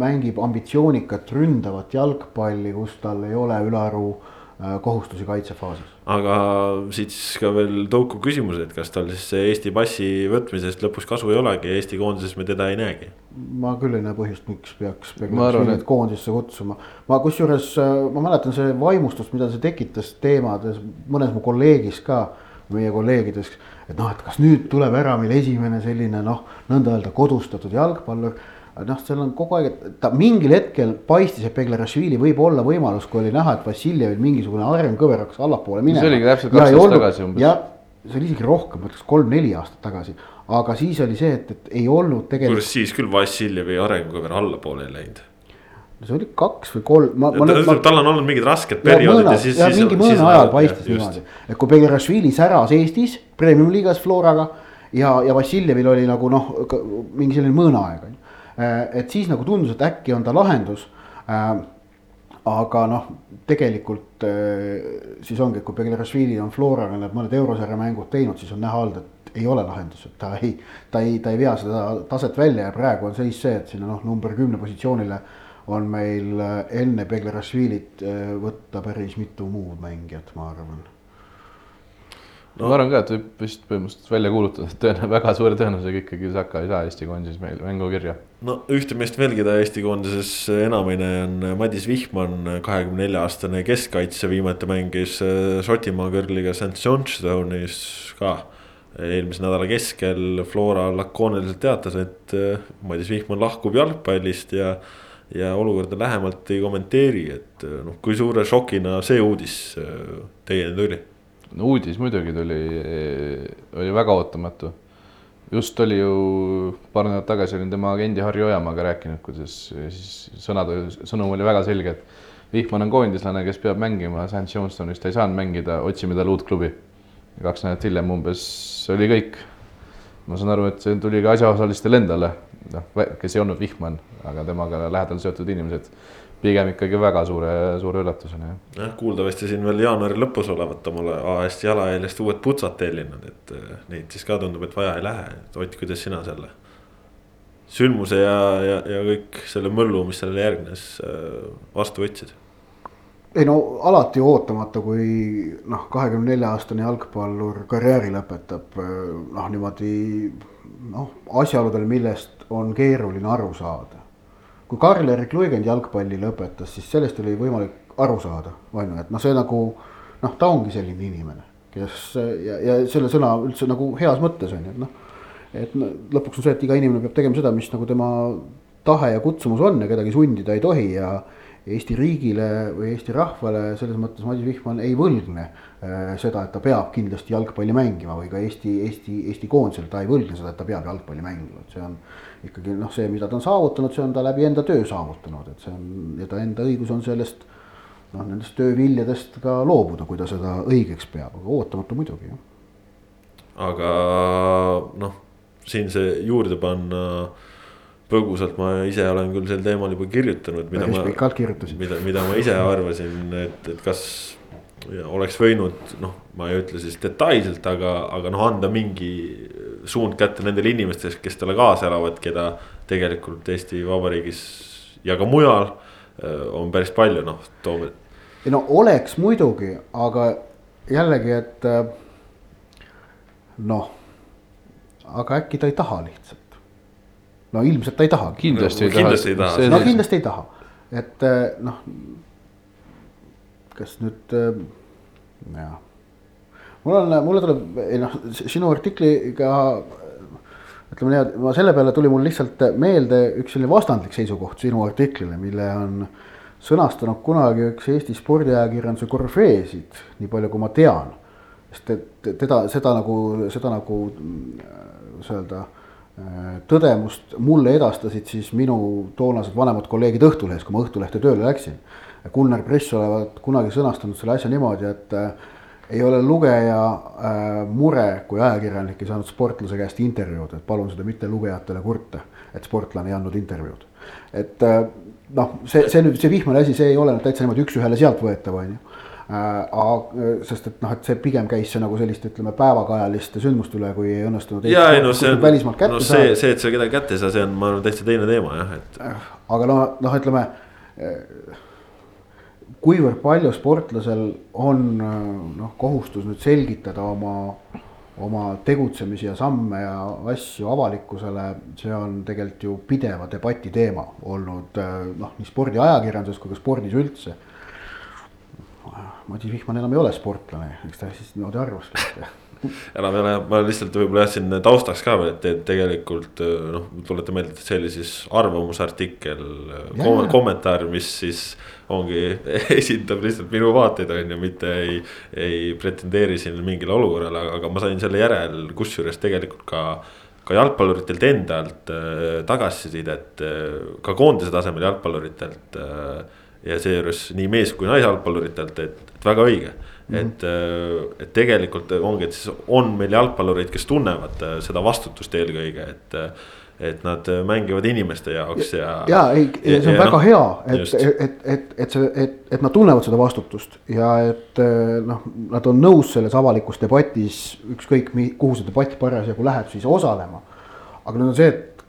mängib ambitsioonikat ründavat jalgpalli, kus tal ei ole ülearu Äh, kohustusi kaitsefaasis. aga siis ka veel tõukuv küsimus, et kas tal siis Eesti passi võtmisest lõpus kasu ei olegi, Eesti koondises me teda ei näegi? ma küll ei näe põhjust, miks peaks arvan, et... koondisse kutsuma. ma kusjuures, äh, ma mäletan see vaimustust, mida see tekitas teemades mõnes mu kolleegis ka, meie kolleegides. et noh, et kas nüüd tuleb ära meil esimene selline noh, nõnda öelda kodustatud jalgpallur noh, seal on kogu aeg, et ta mingil hetkel paistis, et Beglarashvili võib olla võimalus, kui oli näha, et Vassiljevil mingisugune arengkõver hakkas allapoole minema. see oligi täpselt kaks aastat tagasi umbes. ja see oli isegi rohkem, ma ütleks kolm-neli aastat tagasi. aga siis oli see, et, et ei olnud tegelikult. kuidas siis küll Vassiljevi arengukõver allapoole ei läinud? no see oli kaks või kolm, ma, ma nüüd ma.... tal on olnud mingid rasked perioodid ja siis. mingi mõne ajal paistis niimoodi, et kui Beglarashvili säras Eestis premium-liigas Floraga ja, ja Vassiljevil oli nagu noh, mingi selline mõõnaaeg on ju et siis nagu tundus, et äkki on ta lahendus. Äh, aga noh, tegelikult äh, siis ongi, et kui Beglarashvili on Floraga need mõned eurosarja mängud teinud, siis on näha olnud, et ei ole lahendus, et ta ei, ta ei, ta ei vea seda taset välja ja praegu on seis see, et sinna noh, number kümne positsioonile on meil enne Beglarashvilit võtta päris mitu muud mängijat, ma arvan no. ma arvan ka, et võib vist põhimõtteliselt välja kuulutada, et tõenäoliselt väga suure tõenäosusega ikkagi Saka ei saa Eesti koondises meil mängu kirja. no ühte meest veel, keda Eesti koondises enamine on Madis Vihman, kahekümne nelja aastane keskkaitse, viimati mängis äh, Šotimaa kõrgliga St Johnstone'is ka. eelmise nädala keskel Flora lakooniliselt teatas, et äh, Madis Vihman lahkub jalgpallist ja ja olukorda lähemalt ei kommenteeri, et äh, noh, kui suure šokina see uudis teieni tuli no uudis muidugi tuli, oli väga ootamatu. just oli ju paar nädalat tagasi olin tema agendi Harri Ojamaaga rääkinud, kuidas siis sõnad, sõnum oli väga selge, et Vihman on koondislane, kes peab mängima, St Johnstonis ta ei saanud mängida, otsime talle uut klubi. kaks nädalat hiljem umbes oli kõik. ma saan aru, et see tuli ka asjaosalistele endale, noh, kes ei olnud Vihman, aga temaga lähedal seotud inimesed pigem ikkagi väga suure, suure üllatusena jah. jah, kuuldavasti siin veel jaanuari lõpus olevat omale AS Jalajäljest uued putsad tellinud, et eh, neid siis ka tundub, et vaja ei lähe, et Ott, kuidas sina selle sündmuse ja, ja, ja kõik selle möllu, mis sellele järgnes, eh, vastu võtsid? ei no alati ootamatu, kui noh, kahekümne nelja aastane jalgpallur karjääri lõpetab eh, noh, niimoodi noh, asjaoludel, millest on keeruline aru saada kui Karl-Erik Luigend jalgpalli lõpetas, siis sellest oli võimalik aru saada, on ju, et noh, see nagu noh, ta ongi selline inimene, kes ja, ja selle sõna üldse nagu heas mõttes on ju, et noh. et lõpuks on see, et iga inimene peab tegema seda, mis nagu tema tahe ja kutsumus on ja kedagi sundida ei tohi ja Eesti riigile või Eesti rahvale selles mõttes Madis Vihman ei võlgne äh, seda, et ta peab kindlasti jalgpalli mängima või ka Eesti, Eesti, Eesti koondisele ta ei võlgne seda, et ta peab jalgpalli mängima, et see on ikkagi noh, see, mida ta on saavutanud, see on ta läbi enda töö saavutanud, et see on ja ta enda õigus on sellest noh, nendest tööviljadest ka loobuda, kui ta seda õigeks peab, aga ootamatu muidugi jah. aga noh, siin see juurde panna põgusalt ma ise olen küll sel teemal juba kirjutanud, mida ma, mida, mida ma ise arvasin, et, et kas oleks võinud noh, ma ei ütle siis detailselt, aga, aga noh, anda mingi suund kätte nendele inimestele, kes talle kaasa elavad, keda tegelikult Eesti Vabariigis ja ka mujal äh, on päris palju, noh, toome. ei no oleks muidugi, aga jällegi, et äh, noh, aga äkki ta ei taha lihtsalt. no ilmselt ta ei tahagi. kindlasti ei taha. Kindlasti ei taha. no kindlasti ei taha, et äh, noh. kas nüüd jah, mul on, mulle tuleb, ei noh, sinu artikliga. ütleme nii, ma selle peale tuli mul lihtsalt meelde üks selline vastandlik seisukoht sinu artiklile, mille on sõnastanud kunagi üks Eesti spordiajakirjanduse korüfeesid, nii palju kui ma tean. sest et teda, seda nagu, seda nagu, kuidas öelda tõdemust mulle edastasid siis minu toonased vanemad kolleegid Õhtulehes, kui ma Õhtulehte tööle läksin. Gunnar Press olevat kunagi sõnastanud selle asja niimoodi, et äh, ei ole lugeja äh, mure, kui ajakirjanik ei saanud sportlase käest intervjuud, et palun seda mitte lugejatele kurta, et sportlane ei andnud intervjuud. et äh, noh, see, see nüüd, see vihmane asi, see ei ole nüüd täitsa niimoodi üks-ühele sealt võetav, on ju aga sest et noh, et see pigem käis see nagu selliste, ütleme päevakajaliste sündmuste üle, kui ei õnnestunud. ja ei noh, see no see, see, et sa kedagi kätte ei saa, see on, ma arvan, täitsa teine teema jah, et. aga no, noh, ütleme. Kuivõrd palju sportlasel on noh, kohustus nüüd selgitada oma, oma tegutsemisi ja samme ja asju avalikkusele, see on tegelikult ju pideva debati teema olnud noh, nii spordiajakirjanduses kui ka spordis üldse Madis Vihman enam ei ole sportlane, eks ta siis niimoodi arvaski enam ei ole, ma lihtsalt võib-olla jah siin taustaks ka veel, et tegelikult noh, tuleta meelde, et see oli siis arvamusartikkel, kommentaar, mis siis ongi, esindab lihtsalt minu vaateid, on ju, mitte ei, ei pretendeeri siin mingile olukorrale, aga ma sain selle järel, kusjuures tegelikult ka ka jalgpalluritelt endalt äh, tagasisidet äh, ka koondise tasemel jalgpalluritelt äh, ja seejuures nii mees kui naisjalgpalluritelt, et, et väga õige mm. -hmm. et, et tegelikult ongi, et siis on meil jalgpallureid, kes tunnevad seda vastutust eelkõige, et. et nad mängivad inimeste jaoks ja. ja ei, see on ja, väga no, hea, et, et, et, et, et see, et, et nad tunnevad seda vastutust ja et noh, nad on nõus selles avalikus debatis, ükskõik kuhu see debatt parasjagu läheb, siis osalema. aga nüüd on see, et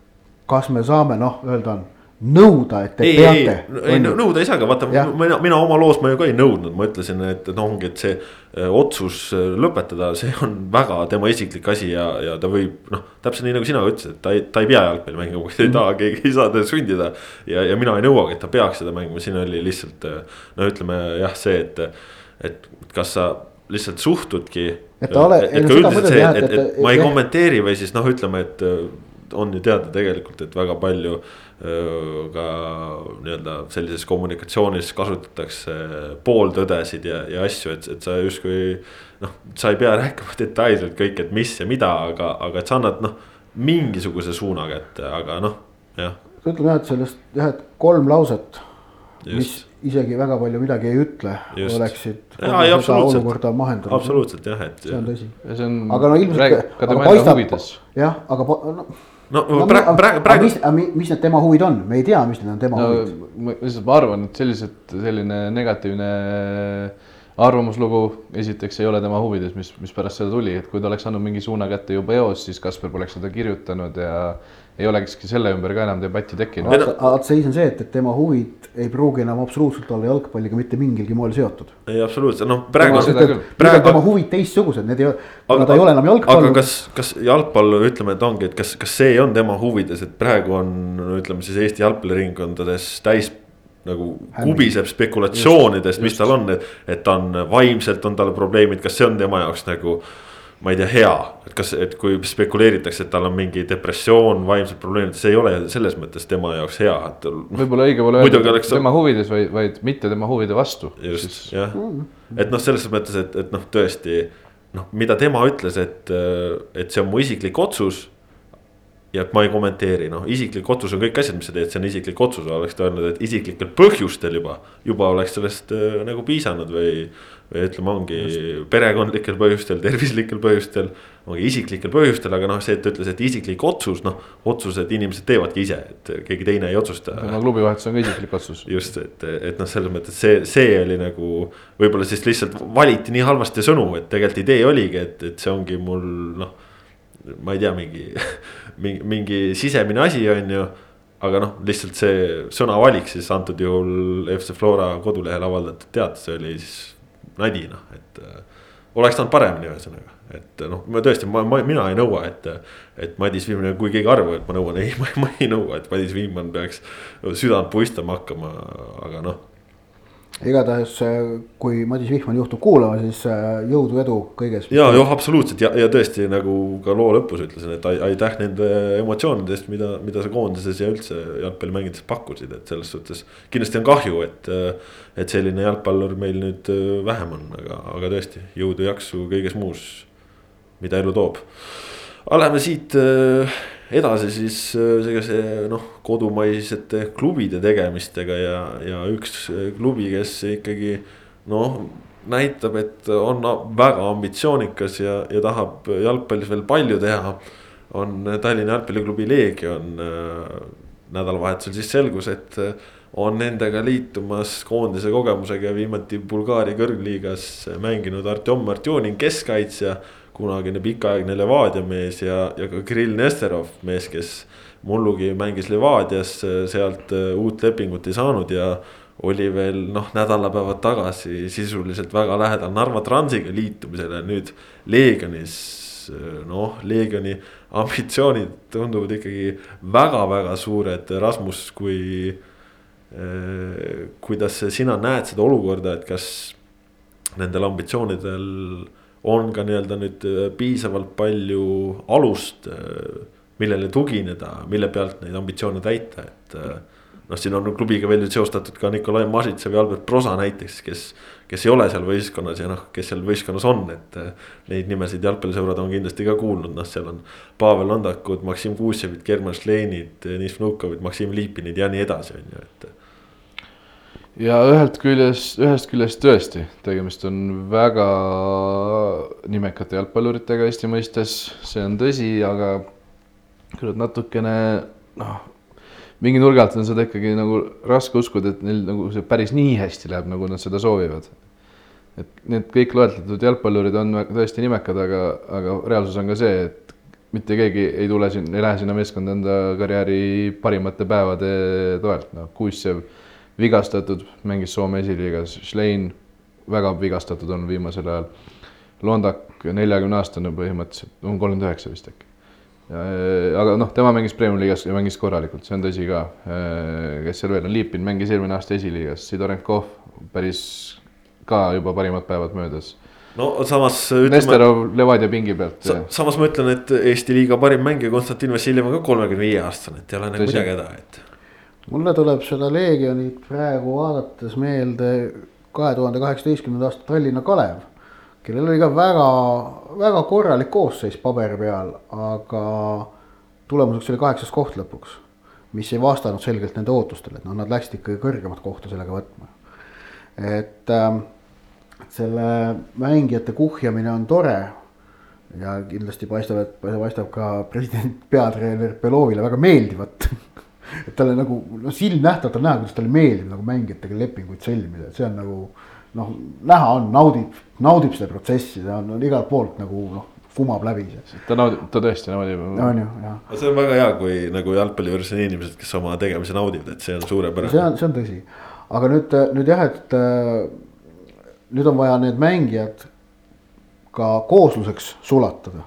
kas me saame noh, öelda on nõuda, et te ei, peate. ei, ei nõuda ei saa, aga vaata, mina, mina oma loos ma ju ka ei nõudnud, ma ütlesin, et noh, ongi, et see äh, otsus äh, lõpetada, see on väga tema isiklik asi ja, ja ta võib noh. täpselt nii nagu sina ütlesid, et ta ei, ta ei pea jalgpalli mängima, kui ta ei taha, keegi ei saa teda sundida. ja, ja mina ei nõuagi, et ta peaks seda mängima, siin oli lihtsalt äh, no ütleme jah, see, et, et kas sa lihtsalt suhtudki. et ta ole. et ka üldiselt see, et, et, et ma ei kommenteeri või siis noh, ütleme, et on ju teada tegelikult, et väga palju ka nii-öelda sellises kommunikatsioonis kasutatakse pooltõdesid ja, ja asju, et, et sa justkui. noh, sa ei pea rääkima detailselt kõik, et mis ja mida, aga, aga et sa annad noh, mingisuguse suuna kätte, aga noh, jah. ütleme jah, et sellest jah, et kolm lauset, mis isegi väga palju midagi ei ütle, oleksid. olukorda mahendanud. absoluutselt jah, et. see on tõsi. ja see on. aga no ilmselt. jah, aga no no, no praegu, praegu, praegu. mis, mis need tema huvid on, me ei tea, mis need on tema no, huvid. ma arvan, et sellised, selline negatiivne arvamuslugu esiteks ei ole tema huvides, mis, mis pärast seda tuli, et kui ta oleks andnud mingi suuna kätte juba eos, siis Kaspar poleks seda kirjutanud ja ei olekski selle ümber ka enam debatti tekkinud. aga seis on see, et, et tema huvid ei pruugi enam absoluutselt olla jalgpalliga mitte mingilgi moel seotud. ei, absoluutselt, noh praegu. praegu tema huvid teistsugused, need ei ole, ta ei ole enam jalgpallur. aga kas, kas jalgpallur, ütleme, et ongi, et kas, kas see on tema huvides, et praegu on, ütleme siis Eesti jalgpalliringkondades täis nagu kubiseb spekulatsioonidest, mis tal on, et, et ta on vaimselt on tal probleemid, kas see on tema jaoks nagu ma ei tea, hea, et kas, et kui spekuleeritakse, et tal on mingi depressioon, vaimsed probleemid, see ei ole selles mõttes tema jaoks hea, et. võib-olla õige pole öelda oleks- tema huvides, vaid, vaid mitte tema huvide vastu. just, jah, et noh, selles mõttes, et, et noh, tõesti noh, mida tema ütles, et, et see on mu isiklik otsus. Ja et ma ei kommenteeri, noh, isiklik otsus on kõik asjad, mis sa teed, see on isiklik otsus, oleks ta öelnud, et isiklikel põhjustel juba, juba oleks sellest äh, nagu piisanud või. või ütleme, ongi perekondlikel põhjustel, tervislikel põhjustel, ongi isiklikel põhjustel, aga noh, see, et ta ütles, et isiklik otsus, noh, otsused inimesed teevadki ise, et keegi teine ei otsusta tema klubivahetus on ka isiklik otsus. just, et, et noh, selles mõttes see, see oli nagu võib-olla siis lihtsalt valiti nii halvasti sõnu, et tegelikult idee oligi, et, et see ongi mul noh. ma ei tea, mingi, mingi, mingi sisemine asi on ju. aga noh, lihtsalt see sõnavalik siis antud juhul FC Flora kodulehel avaldatud teates oli siis nadi noh, et äh, oleks saanud paremini ühesõnaga, et noh, ma tõesti, ma, ma, mina ei nõua, et. et Madis Viimane, kui keegi arvab, et ma nõuan, ei, ma, ma ei nõua, et Madis Viimane peaks südant puistama hakkama, aga noh. Igatahes, kui Madis Vihman juhtub kuulama, siis äh, jõudu, edu kõiges. ja, jah, absoluutselt ja, ja tõesti nagu ka loo lõpus ütlesin, et ai- aitäh nende emotsioonide eest, mida, mida sa koondises ja üldse jalgpalli mängides pakkusid, et selles suhtes. kindlasti on kahju, et, et selline jalgpallur meil nüüd vähem on, aga, aga tõesti jõudu, jaksu kõiges muus, mida elu toob. aga lähme siit äh, edasi siis äh, sellise noh, kodumaisete klubide tegemistega ja, ja üks äh, klubi, kes ikkagi noh näitab, et on väga ambitsioonikas ja, ja tahab jalgpallis veel palju teha. on Tallinna jalgpalliklubi Leegion. nädalavahetusel siis selgus, et on nendega liitumas koondise kogemusega viimati Bulgaaria kõrgliigas mänginud Artjom Artjonin keskkaitsja. Kunagine pikaaegne Levadia mees ja, ja ka Kirill Nesterov, mees, kes mullugi mängis Levadias, sealt uut lepingut ei saanud ja oli veel noh, nädalapäevad tagasi sisuliselt väga lähedal Narva Transiga liitumisele, nüüd Leegionis. noh, Leegioni ambitsioonid tunduvad ikkagi väga-väga suured, Rasmus, kui eh,. kuidas sina näed seda olukorda, et kas nendel ambitsioonidel on ka nii-öelda nüüd piisavalt palju alust, millele tugineda, mille pealt neid ambitsioone täita, et noh, siin on klubiga veel nüüd seostatud ka Nikolai Masitsev ja Albert Prosa näiteks, kes. kes ei ole seal võistkonnas ja noh, kes seal võistkonnas on, et neid nimesid jalgpallisõbrad on kindlasti ka kuulnud, noh, seal on. Pavel Landakud, Maksim Kuusjevit, German Šleinid, Deniss Vnukovit, Maksim Lipinid ja nii edasi, on ju, et ja ühelt küljest, ühest küljest tõesti, tegemist on väga nimekate jalgpalluritega Eesti mõistes, see on tõsi, aga küll natukene noh, mingi nurga alt on seda ikkagi nagu raske uskuda, et neil nagu see päris nii hästi läheb, nagu nad seda soovivad. et need kõik loetletud jalgpallurid on tõesti nimekad, aga, aga reaalsus on ka see, et mitte keegi ei tule siin, ei lähe sinna meeskonda enda karjääri parimate päevade toelt, noh, Kuussev vigastatud, mängis Soome esiliigas, Schlein väga vigastatud on viimasel ajal. Londak, neljakümne aastane põhimõtteliselt, on kolmkümmend üheksa vist äkki. aga noh, tema mängis Premiumi liigas ja mängis korralikult, see on tõsi ka. kes seal veel on, Liipin mängis eelmine aasta esiliigas, Sidorenkov päris ka juba parimad päevad möödas. no samas Nesterov Levadia pingi pealt sa, samas ma ütlen, et Eesti liiga parim mängija Konstantin Vassiljev on ka kolmekümne viie aastane, et ei ole nagu midagi häda, et. Mulle tuleb seda Leegionit praegu vaadates meelde kahe tuhande kaheksateistkümnenda aasta Tallinna Kalev. kellel oli ka väga, väga korralik koosseis paberi peal, aga tulemuseks oli kaheksas koht lõpuks. mis ei vastanud selgelt nende ootustele, et noh, nad läksid ikkagi kõrgemat kohta sellega võtma. et ähm, selle mängijate kuhjamine on tore ja kindlasti paistab, et paistab ka president peatreener Belovile väga meeldivat et talle nagu noh, silmnähtavalt on näha, kuidas talle meeldib nagu mängijatega lepinguid sõlmida, et see on nagu noh, näha on, naudib, naudib seda protsessi, ta on, on igalt poolt nagu noh, fumab läbi see. ta naudib, ta tõesti naudib. on ju, jah. aga see on väga hea, kui nagu jalgpalli juures on inimesed, kes oma tegemisi naudivad, et see on see suurepärane. on, see on tõsi, aga nüüd, nüüd jah, et äh, nüüd on vaja need mängijad ka koosluseks sulatada.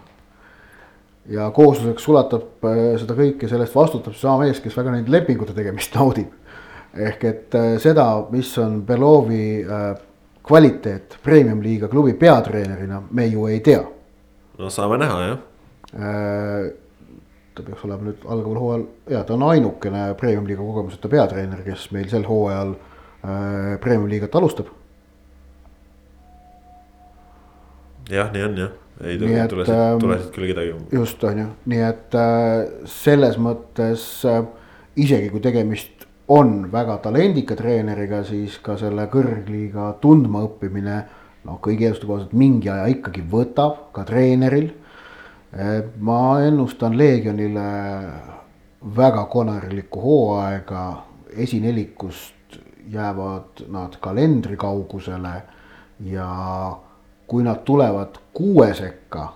Ja koosluseks sulatab äh, seda kõike, sellest vastutab seesama mees, kes väga neid lepingute tegemist naudib. ehk et äh, seda, mis on Belovi äh, kvaliteet premium-liiga klubi peatreenerina, me ju ei tea. no saame näha jah. ta peaks olema nüüd algaval hooajal ja ta on ainukene premium-liiga kogemuseta peatreener, kes meil sel hooajal premium-liigat alustab. jah, nii on jah, ei tule, tule siit, ähm, tule siit küll kedagi. just on ju, nii et selles mõttes isegi kui tegemist on väga talendika treeneriga, siis ka selle kõrgliiga tundmaõppimine noh, kõigi eelduste kohaselt mingi aja ikkagi võtab ka treeneril. ma ennustan Leegionile väga konarlikku hooaega, esinelikust jäävad nad kalendri kaugusele ja kui nad tulevad kuue sekka,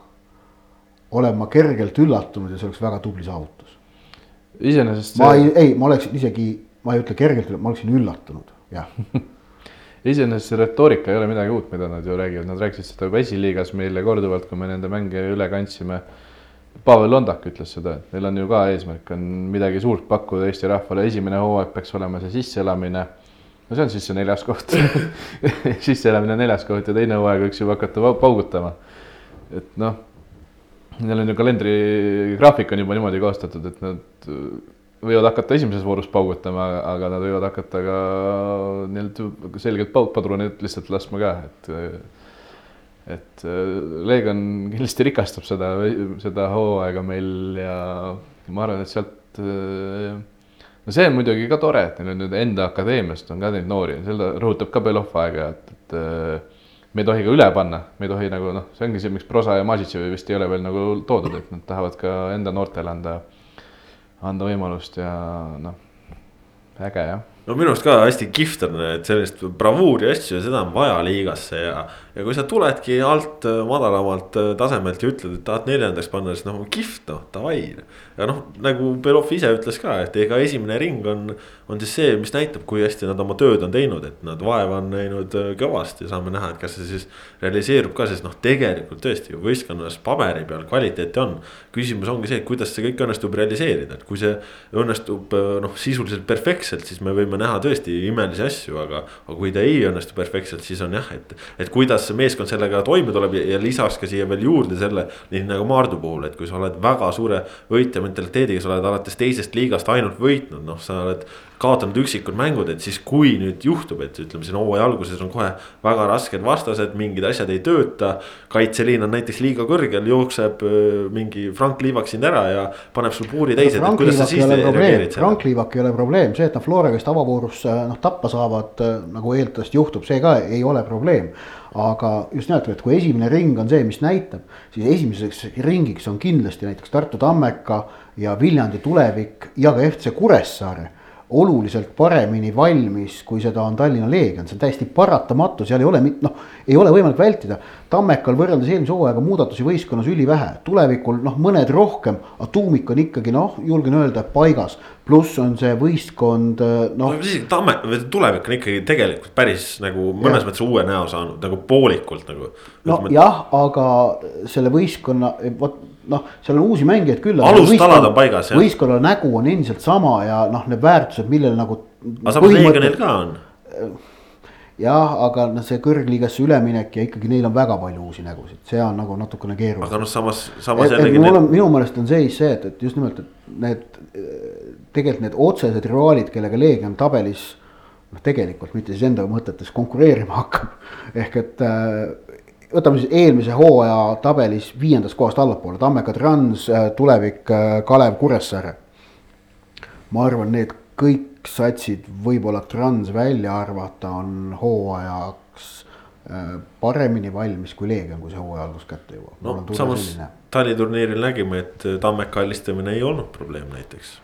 olen ma kergelt üllatunud ja see oleks väga tubli saavutus. iseenesest. ma ei, ei, ma oleksin isegi, ma ei ütle kergelt, ma oleksin üllatunud, jah iseenesest see retoorika ei ole midagi uut, mida nad ju räägivad, nad rääkisid seda juba esiliigas meile korduvalt, kui me nende mänge üle kandsime. Pavel Londak ütles seda, et neil on ju ka eesmärk on midagi suurt pakkuda Eesti rahvale, esimene hooaeg peaks olema see sisseelamine. No see on siis see neljas koht sisseelamine neljas koht ja teine hooaeg võiks juba hakata paugutama. et noh, neil on ju kalendrigraafik on juba niimoodi koostatud, et nad võivad hakata esimeses voorus paugutama, aga nad võivad hakata ka nii-öelda selgelt paukpadruneid lihtsalt laskma ka, et et Leegion kindlasti rikastab seda, seda hooaega meil ja ma arvan, et sealt no see on muidugi ka tore, et neil on nüüd enda akadeemiast on ka neid noori, seda rõhutab ka Belov aeg-ajalt, et me ei tohi ka üle panna, me ei tohi nagu noh, see ongi see, miks Prosa ja Masitševi vist ei ole veel nagu toodud, et nad tahavad ka enda noortele anda anda võimalust ja noh, äge jah no minu arust ka hästi kihvt on, et sellist bravuuri asju ja seda on vaja liigasse ja. ja kui sa tuledki alt madalamalt tasemelt ja ütled, et tahad neljandaks panna, siis noh, kihvt noh, davai. ja noh, nagu Belov ise ütles ka, et ega esimene ring on, on siis see, mis näitab, kui hästi nad oma tööd on teinud, et nad vaeva on näinud kõvasti, saame näha, et kas see siis realiseerub ka, sest noh, tegelikult tõesti ju võistkonnas paberi peal kvaliteeti on. küsimus ongi see, et kuidas see kõik õnnestub realiseerida, et kui see õnnestub noh, sisuliselt perfektselt, siis me võime võime näha tõesti imelisi asju, aga, aga kui ta ei õnnestu perfektselt, siis on jah, et. et kuidas meeskond sellega toime tuleb ja, ja lisaks ka siia veel juurde selle, nii nagu Maardu puhul, et kui sa oled väga suure võitja mentaliteediga, sa oled alates teisest liigast ainult võitnud, noh, sa oled kaotanud üksikud mängud, et siis kui nüüd juhtub, et ütleme siin hooaja alguses on kohe väga rasked vastased, mingid asjad ei tööta. kaitseliin on näiteks liiga kõrgel, jookseb mingi Frank Liivak sind ära ja paneb sul puuri täis, et kuidas sa siis reageerid. Frank Liivak ei ole probleem, see, et nad Flora käest avavoorus noh tappa saavad, nagu eeldatavasti juhtub, see ka ei ole probleem aga just nimelt, et kui esimene ring on see, mis näitab, siis esimeseks ringiks on kindlasti näiteks Tartu Tammeka ja Viljandi tulevik ja ka FC Kuressaare oluliselt paremini valmis, kui seda on Tallinna Leegion, see on täiesti paratamatu, seal ei ole noh, ei ole võimalik vältida. Tammekal võrreldes eelmise hooajaga muudatusi võistkonnas ülivähe, tulevikul noh, mõned rohkem, aga tuumik on ikkagi noh, julgen öelda, paigas. Pluss on see võistkond noh no,. Tamme, tulevik on ikkagi tegelikult päris nagu mõnes ja. mõttes uue näo saanud nagu poolikult nagu. nojah, aga selle võistkonna, vot noh, seal on uusi mängijaid küll. alustalad on paigas. võistkonna nägu on endiselt sama ja noh, need väärtused, millele nagu. aga samas Leegionil ka on. jah, aga noh, see kõrgliigasse üleminek ja ikkagi neil on väga palju uusi nägusid, see on nagu natukene keeruline. aga noh, samas, samas jällegi. Need... minu meelest on seis see, et, et just nimelt, et need tegelikult need otsesed rivaalid, kellega Leegion tabelis noh, tegelikult mitte siis enda mõtetes konkureerima hakkab. ehk et võtame siis eelmise hooaja tabelis viiendast kohast allapoole, Tammeka Trans, äh, Tulevik, äh, Kalev, Kuressaare. ma arvan, need kõik satsid, võib-olla Trans välja arvata, on hooajaks äh, paremini valmis kui Leegion, kui see hooaja algus kätte jõuab. no samas taliturniiril nägime, et Tammeka alistamine ei olnud probleem näiteks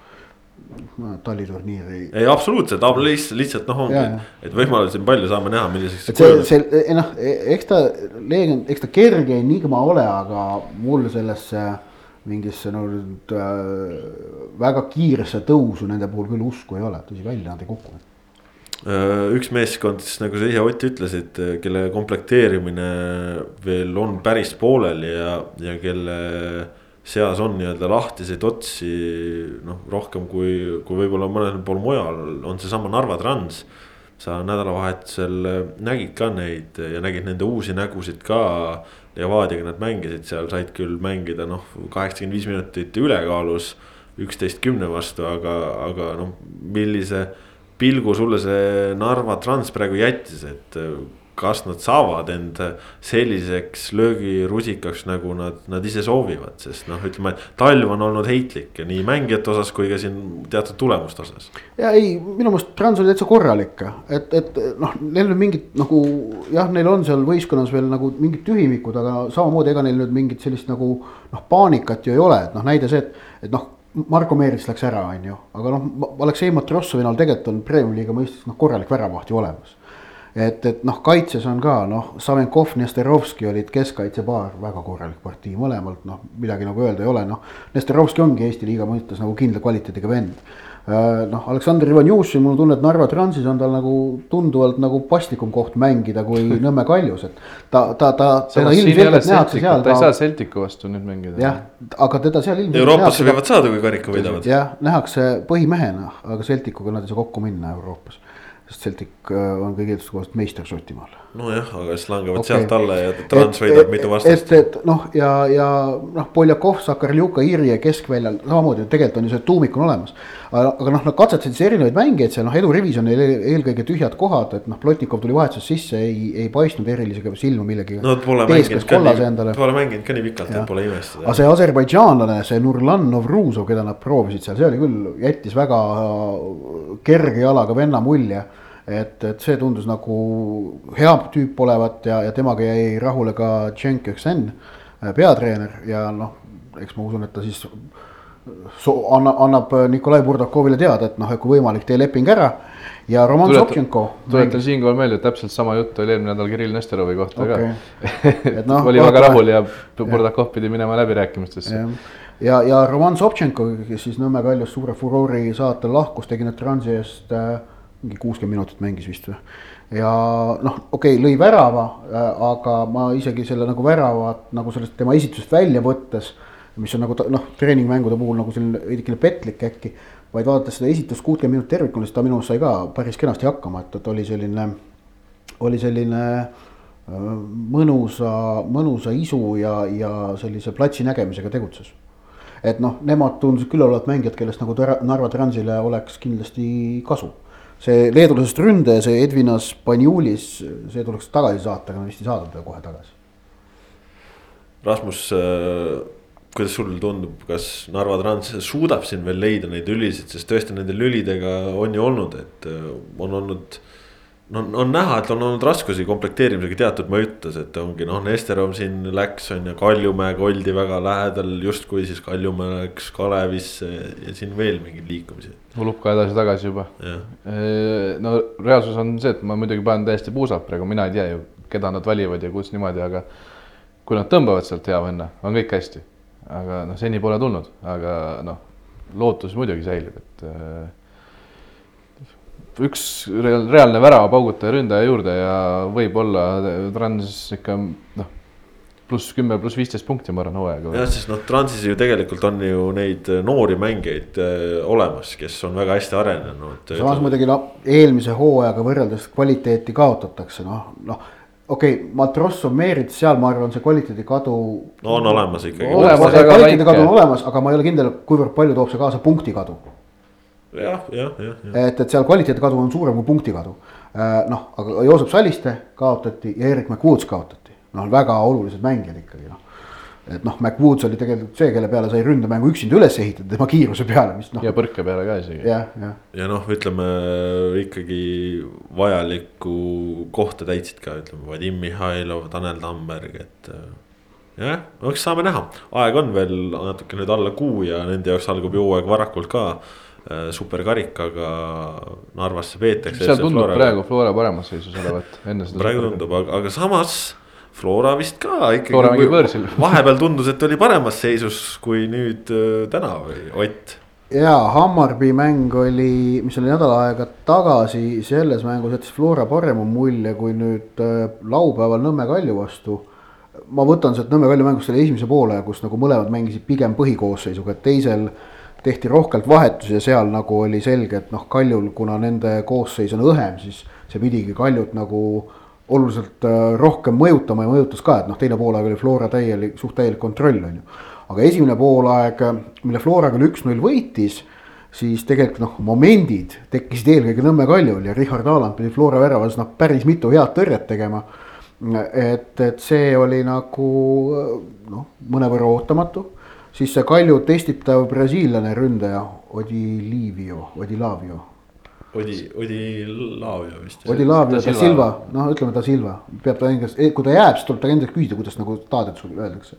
taliturniiri. ei absoluutselt, aga lihtsalt, lihtsalt noh, ongi, et võimalusi on palju, saame näha, milliseks. see, see noh, e, eks ta Leegion, eks ta kerge enigma ole, aga mul sellesse mingisse no nüüd äh, väga kiiresse tõusu nende puhul küll usku ei ole, tõsi välja nad ei kuku. Äh, üks meeskond, siis nagu sa ise Ott ütlesid, kelle komplekteerimine veel on päris pooleli ja, ja kelle seas on nii-öelda lahtiseid otsi noh, rohkem kui, kui võib-olla mõnel pool mujal on seesama Narva Trans. sa nädalavahetusel nägid ka neid ja nägid nende uusi nägusid ka. Levadiaga nad mängisid seal, said küll mängida noh, kaheksakümmend viis minutit ülekaalus, üksteist kümne vastu, aga, aga noh, millise pilgu sulle see Narva Trans praegu jättis, et kas nad saavad end selliseks löögirusikaks, nagu nad, nad ise soovivad, sest noh, ütleme, talv on olnud heitlik nii mängijate osas kui ka siin teatud tulemuste osas. ja ei, minu meelest Trans oli täitsa korralik, et, et noh, neil on mingid nagu jah, neil on seal võistkonnas veel nagu mingid tühimikud, aga samamoodi ega neil nüüd mingit sellist nagu noh, paanikat ju ei ole, et noh, näide see, et, et noh Marko Meerits läks ära, on ju, aga noh, Aleksei Matrossovil on tegelikult on Premiumi liiga mõistes noh, korralik väravahti olemas et, et noh, kaitses on ka noh, Savenkov, Nesterovski olid keskkaitsepaar, väga korralik partii mõlemalt, noh midagi nagu öelda ei ole, noh. Nesterovski ongi Eesti liiga mõttes nagu kindla kvaliteediga vend. Äh, noh, Aleksandr Ivanjušin, mul on tunne, et Narva Transis on tal nagu tunduvalt nagu paslikum koht mängida kui Nõmme Kaljus, et ta, ta, ta. ta ei saa Celticu vastu nüüd mängida. jah, aga teda seal ilmselt. Euroopasse võivad saada, kui karika võidavad. jah, nähakse põhimehena, aga Celticuga nad ei saa kokku minna Euroopas sest Celtic äh, on kõige eestkõigevad meister Šotimaal. Nojah, aga siis langevad okay. sealt alla ja Trans võidab mitu vastast. et, et noh, ja, ja noh, Poljakov, Sakarljuka, Irje keskväljal samamoodi tegelikult on ju see tuumik on olemas. aga, aga noh, nad katsetasid siis erinevaid mängijaid seal noh, edurivis on neil eelkõige tühjad kohad, et noh, Plotnikov tuli vahetuses sisse, ei, ei paistnud erilisega silma millegi. no pole mänginud ka nii, pole mänginud ka nii pikalt, et pole imestada. aga see aserbaidžaanlane, see Nurlan Novruzov, keda nad proovisid seal, see oli küll, jättis väga kerge jalaga venna mulje et, et see tundus nagu hea tüüp olevat ja, ja temaga jäi rahule ka Cenk Öksen, äh, peatreener ja noh, eks ma usun, et ta siis so, annab, annab Nikolai Burdakovile teada, et noh, et kui võimalik, tee leping ära. ja Roman Sobtšenko. tuletan siinkohal meelde, et täpselt sama jutt oli eelmine nädal Kirill Nestorovi kohta okay. ka no, oli väga rahul ja Burdakov pidi minema läbirääkimistesse ja ja, Roman Sobtšenko, kes siis Nõmme Kaljust suure furoori saatel lahkus, tegi need Transi eest äh, mingi kuuskümmend minutit mängis vist või. ja noh, okei okay,, lõi värava, äh, aga ma isegi selle nagu väravat nagu sellest tema esitusest välja võttes. mis on nagu noh, treeningmängude puhul nagu selline veidikene petlik äkki. vaid vaadates seda esitust kuutkümmend minutit tervikuna, siis ta minu arust sai ka päris kenasti hakkama, et, et oli selline, oli selline äh, mõnusa, mõnusa isu ja, ja sellise platsi nägemisega tegutses et noh, nemad tundusid küll olevat mängijad, kellest nagu Narva Transile oleks kindlasti kasu see leedulasest ründaja, see Edvinas Banjulis, see tuleks tagasi saata, aga vist ei saada teda kohe tagasi. Rasmus, äh, kuidas sulle tundub, kas Narva Trans suudab siin veel leida neid lülisid, sest tõesti nende lülidega on ju olnud, et äh, on olnud no on näha, et on olnud raskusi komplekteerimisega teatud mõjutas, et ongi noh, Nesterov siin läks, on ju, Kaljumäega oldi väga lähedal, justkui siis Kaljumäe läks Kalevisse ja siin veel mingeid liikumisi. ulub ka edasi-tagasi juba. no reaalsus on see, et ma muidugi panen täiesti puusalt praegu, mina ei tea ju, keda nad valivad ja kus niimoodi, aga kui nad tõmbavad sealt hea venna, on kõik hästi. aga noh, seni pole tulnud, aga noh, lootus muidugi säilib, et üks reaalne väravpaugutaja ründaja juurde ja võib-olla Trans ikka noh, pluss kümme, pluss viisteist punkti, ma arvan, hooajaga. jah, sest noh, Transis ju tegelikult on ju neid noori mängijaid äh, olemas, kes on väga hästi arenenud. samas muidugi noh, eelmise hooajaga võrreldes kvaliteeti kaotatakse, noh, noh okei okay,, Matrossov, Meerits, seal ma arvan, see kvaliteedi kadu. no on olemas ikkagi. kvaliteedi kadu on olemas, aga ma ei ole kindel, kuivõrd palju toob see kaasa punkti kadu jah, jah, jah, jah.. et, et seal kvaliteedi kadu on suurem kui punkti kadu. Äh, noh, aga Joosep Saliste kaotati ja Erik McWoods kaotati, noh väga olulised mängijad ikkagi noh. et noh, McWoods oli tegelikult see, kelle peale sai ründamängu üksinda üles ehitada, tema kiiruse peale, mis noh. ja põrke peale ka isegi. jah, jah. ja noh, ütleme ikkagi vajalikku kohta täitsid ka ütleme Vadim Mihhailov, Tanel Tamberg, et äh, jah, eks saame näha, aeg on veel natuke nüüd alla kuu ja nende jaoks algab ju hooaeg varakult ka Äh, superkarikaga Narvasse peetakse. seal tundub Flora... praegu Flora paremas seisus olevat enne seda. praegu tundub, aga, aga samas Flora vist ka ikkagi. Vahepeal tundus, et oli paremas seisus kui nüüd äh, täna või Ott. ja Hammarby mäng oli, mis oli nädal aega tagasi, selles mängus jättis Flora parema mulje kui nüüd äh, laupäeval Nõmme Kalju vastu. ma võtan sealt Nõmme Kalju mängust selle esimese poole, kus nagu mõlemad mängisid pigem põhikoosseisuga, et teisel tehti rohkelt vahetusi ja seal nagu oli selge, et noh, Kaljul, kuna nende koosseis on õhem, siis see pidigi Kaljut nagu oluliselt äh, rohkem mõjutama ja mõjutas ka, et noh, teine poolaeg oli Flora täielik, suht täielik kontroll on ju. aga esimene poolaeg, mille Flora küll üks-null võitis, siis tegelikult noh, momendid tekkisid eelkõige Nõmme Kaljul ja Richard Aaland pidi Flora väravas noh, päris mitu head tõrjet tegema. et, et see oli nagu noh, mõnevõrra ootamatu siis see Kalju testitav brasiillane ründaja Odilivio, Odilavio. Odi, Odilavio vist. Odilavio da Silva, noh, ütleme da Silva, peab ta endas, kui ta jääb, siis tuleb ta endalt küsida, kuidas nagu taadets öeldakse.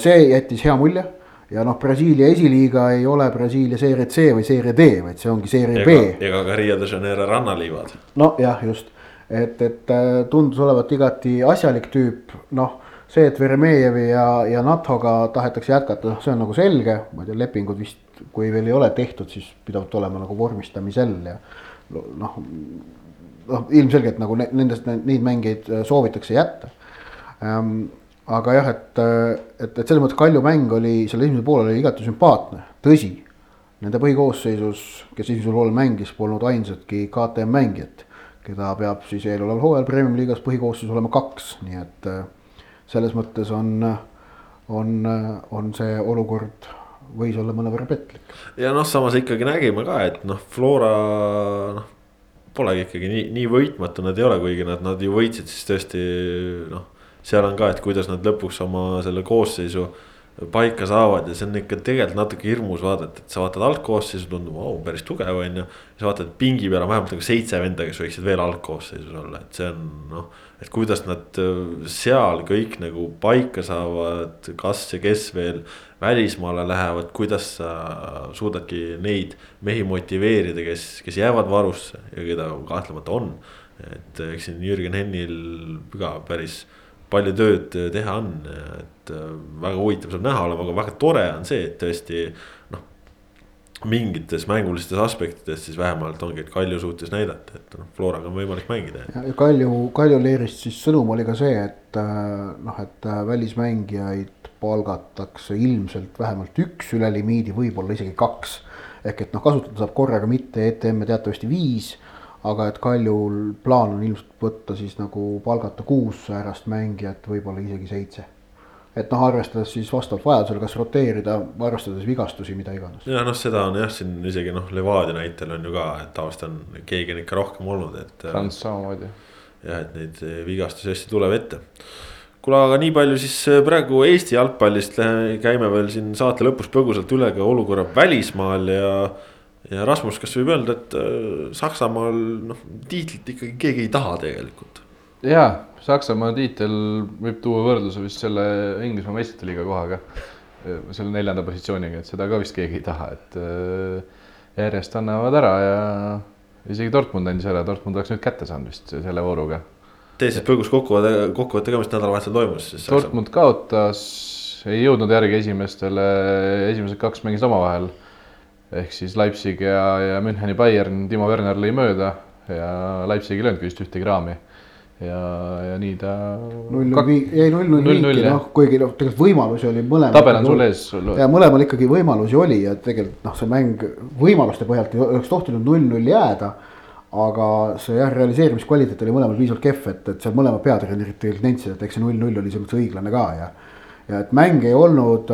see jättis hea mulje ja noh, Brasiilia esiliiga ei ole Brasiilia Serie C või Serie D, vaid see ongi Serie B. ega ka Rio de Janeiro rannaliivad. nojah, just, et, et äh, tundus olevat igati asjalik tüüp, noh see, et Veremejevi ja, ja NATO-ga tahetakse jätkata, noh, see on nagu selge, ma ei tea, lepingud vist, kui veel ei ole tehtud, siis pidavat olema nagu vormistamisel ja noh. noh, ilmselgelt nagu nendest, neid mängijaid äh, soovitakse jätta ähm,. aga jah, et, äh, et, et selles mõttes Kalju mäng oli seal esimesel poolel oli igati sümpaatne, tõsi. Nende põhikoosseisus, kes esimesel poolel mängis, polnud ainsatki KTM mängijat, keda peab siis eeloleval hooajal Premium liigas põhikoosseisus olema kaks, nii et äh, selles mõttes on, on, on see olukord võis olla mõnevõrra petlik. ja noh, samas ikkagi nägime ka, et noh, Flora noh, polegi ikkagi nii, nii võitmatu nad ei ole, kuigi nad, nad ju võitsid siis tõesti noh. seal on ka, et kuidas nad lõpuks oma selle koosseisu paika saavad ja see on ikka tegelikult natuke hirmus vaadata, et sa vaatad algkoosseisu, tundub, vau, päris tugev on ju. sa vaatad pingi peal on vähemalt nagu seitse venda, kes võiksid veel algkoosseisus olla, et see on noh et kuidas nad äh, seal kõik nagu paika saavad, kas ja kes veel välismaale lähevad, kuidas sa suudadki neid mehi motiveerida, kes, kes jäävad varusse ja keda kahtlemata on. et eks siin Jürgen Hennil ka päris palju tööd teha on, et äh, väga huvitav saab näha olema, aga väga tore on see, et tõesti mingites mängulistes aspektides siis vähemalt ongi, et Kalju suutis näidata, et noh, Floraga on võimalik mängida. Kalju, Kalju leerist siis sõnum oli ka see, et äh, noh, et äh, välismängijaid palgatakse ilmselt vähemalt üks üle limiidi, võib-olla isegi kaks. ehk et noh, kasutada saab korraga mitte ETM-e teatavasti viis, aga et Kaljul plaan on ilmselt võtta siis nagu palgata kuus säärast mängijat, võib-olla isegi seitse et noh, arvestades siis vastavalt vajadusele, kas roteerida, arvestades vigastusi, mida iganes. ja noh, seda on jah, siin isegi noh, Levadia näitel on ju ka, et tavaliselt on keegi on ikka rohkem olnud, et. Franz samamoodi. jah, et neid vigastusi hästi tuleb ette. kuule, aga nii palju siis äh, praegu Eesti jalgpallist käime veel siin saate lõpus põgusalt üle ka olukorra välismaal ja. ja Rasmus, kas võib öelda, et äh, Saksamaal noh, tiitlit ikkagi keegi ei taha tegelikult? jaa Saksamaa tiitel võib tuua võrdluse vist selle Inglismaa meistrite liiga kohaga, selle neljanda positsiooniga, et seda ka vist keegi ei taha, et äh, järjest annavad ära ja isegi Dortmund andis ära, Dortmund oleks nüüd kätte saanud vist selle vooruga. tee siis põgus kokkuvõte, kokkuvõte ka, mis nädalavahetusel toimus siis? Dortmund kaotas, ei jõudnud järgi esimestele, esimesed kaks mängisid omavahel. ehk siis Leipzig ja, ja Müncheni Bayern, Timo Werner lõi mööda ja Leipzig ei löönud vist ühtegi raami ja, ja nii ta. null viis, jäi null null viiki, noh, kuigi noh, tegelikult võimalusi oli mõlemal. tabel on sul ees. ja mõlemal ikkagi võimalusi oli ja tegelikult noh, see mäng võimaluste põhjalt oleks tohtinud null null jääda. aga see jah, realiseerimiskvaliteet oli mõlemal piisavalt kehv, et, et seal mõlemad peatreenerid tegelikult nentisid, et eks see null null oli selles mõttes õiglane ka ja. ja et mäng ei olnud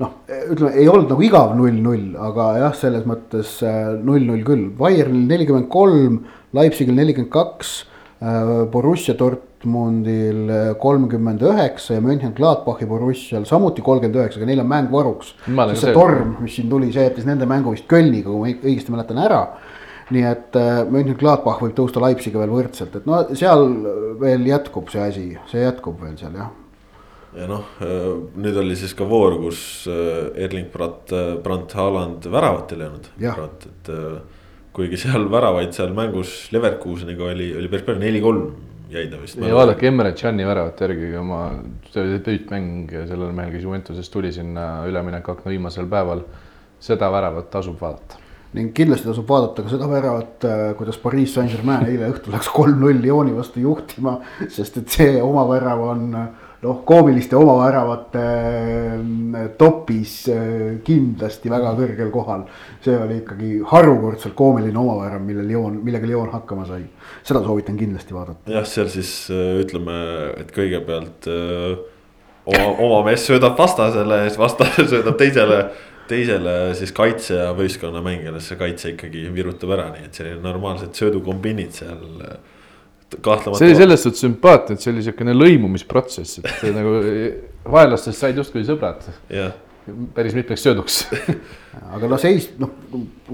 noh, ütleme, ei olnud nagu igav null-null, aga jah, selles mõttes null-null küll, Bayernil nelikümmend kolm, Leipzigil nelikümmend kaks Äh, Borussia Dortmundil äh, kolmkümmend üheksa ja Mönchengladbachi Borussial samuti kolmkümmend üheksa, aga neil on mäng varuks. sest see torm, mis siin tuli, see jättis nende mängu vist Kölniga, kui ma õigesti mäletan, ära. nii et äh, Mönchengladbach võib tõusta Leipziga veel võrdselt, et no seal veel jätkub see asi, see jätkub veel seal jah ja noh, nüüd oli siis ka voor, kus Erling Brandt, Brandt Haaland väravat ei löönud. et kuigi seal väravaid seal mängus Leverkuseniga oli, oli päris palju, neli-kolm jäi ta vist. ja vaadake Emre Can'i väravat järgi, oma, debüütmäng ja sellel mehel, kes Juventusest tuli sinna üleminekuakna viimasel päeval. seda väravat tasub vaadata. ning kindlasti tasub vaadata ka seda väravat, äh, kuidas Pariis Saint-Germain eile õhtul läks kolm-null Lyoni vastu juhtima, sest et see oma värav on noh, koomiliste omaväravate äh, topis äh, kindlasti väga kõrgel kohal. see oli ikkagi harukordselt koomiline omavärav, mille Lyon, millega Lyon hakkama sai. seda soovitan kindlasti vaadata. jah, seal siis ütleme, et kõigepealt oma, oma mees söödab vastasele ja siis vastane söödab teisele teisele siis kaitse ja võistkonna mängijale see kaitse ikkagi virutab ära, nii et selline normaalsed söödukombinid seal. Kahtlemata. see oli selles suhtes sümpaatne, et see oli siukene lõimumisprotsess, et nagu vaenlastest said justkui sõbrad. päris mitmeks sööduks aga no seis, noh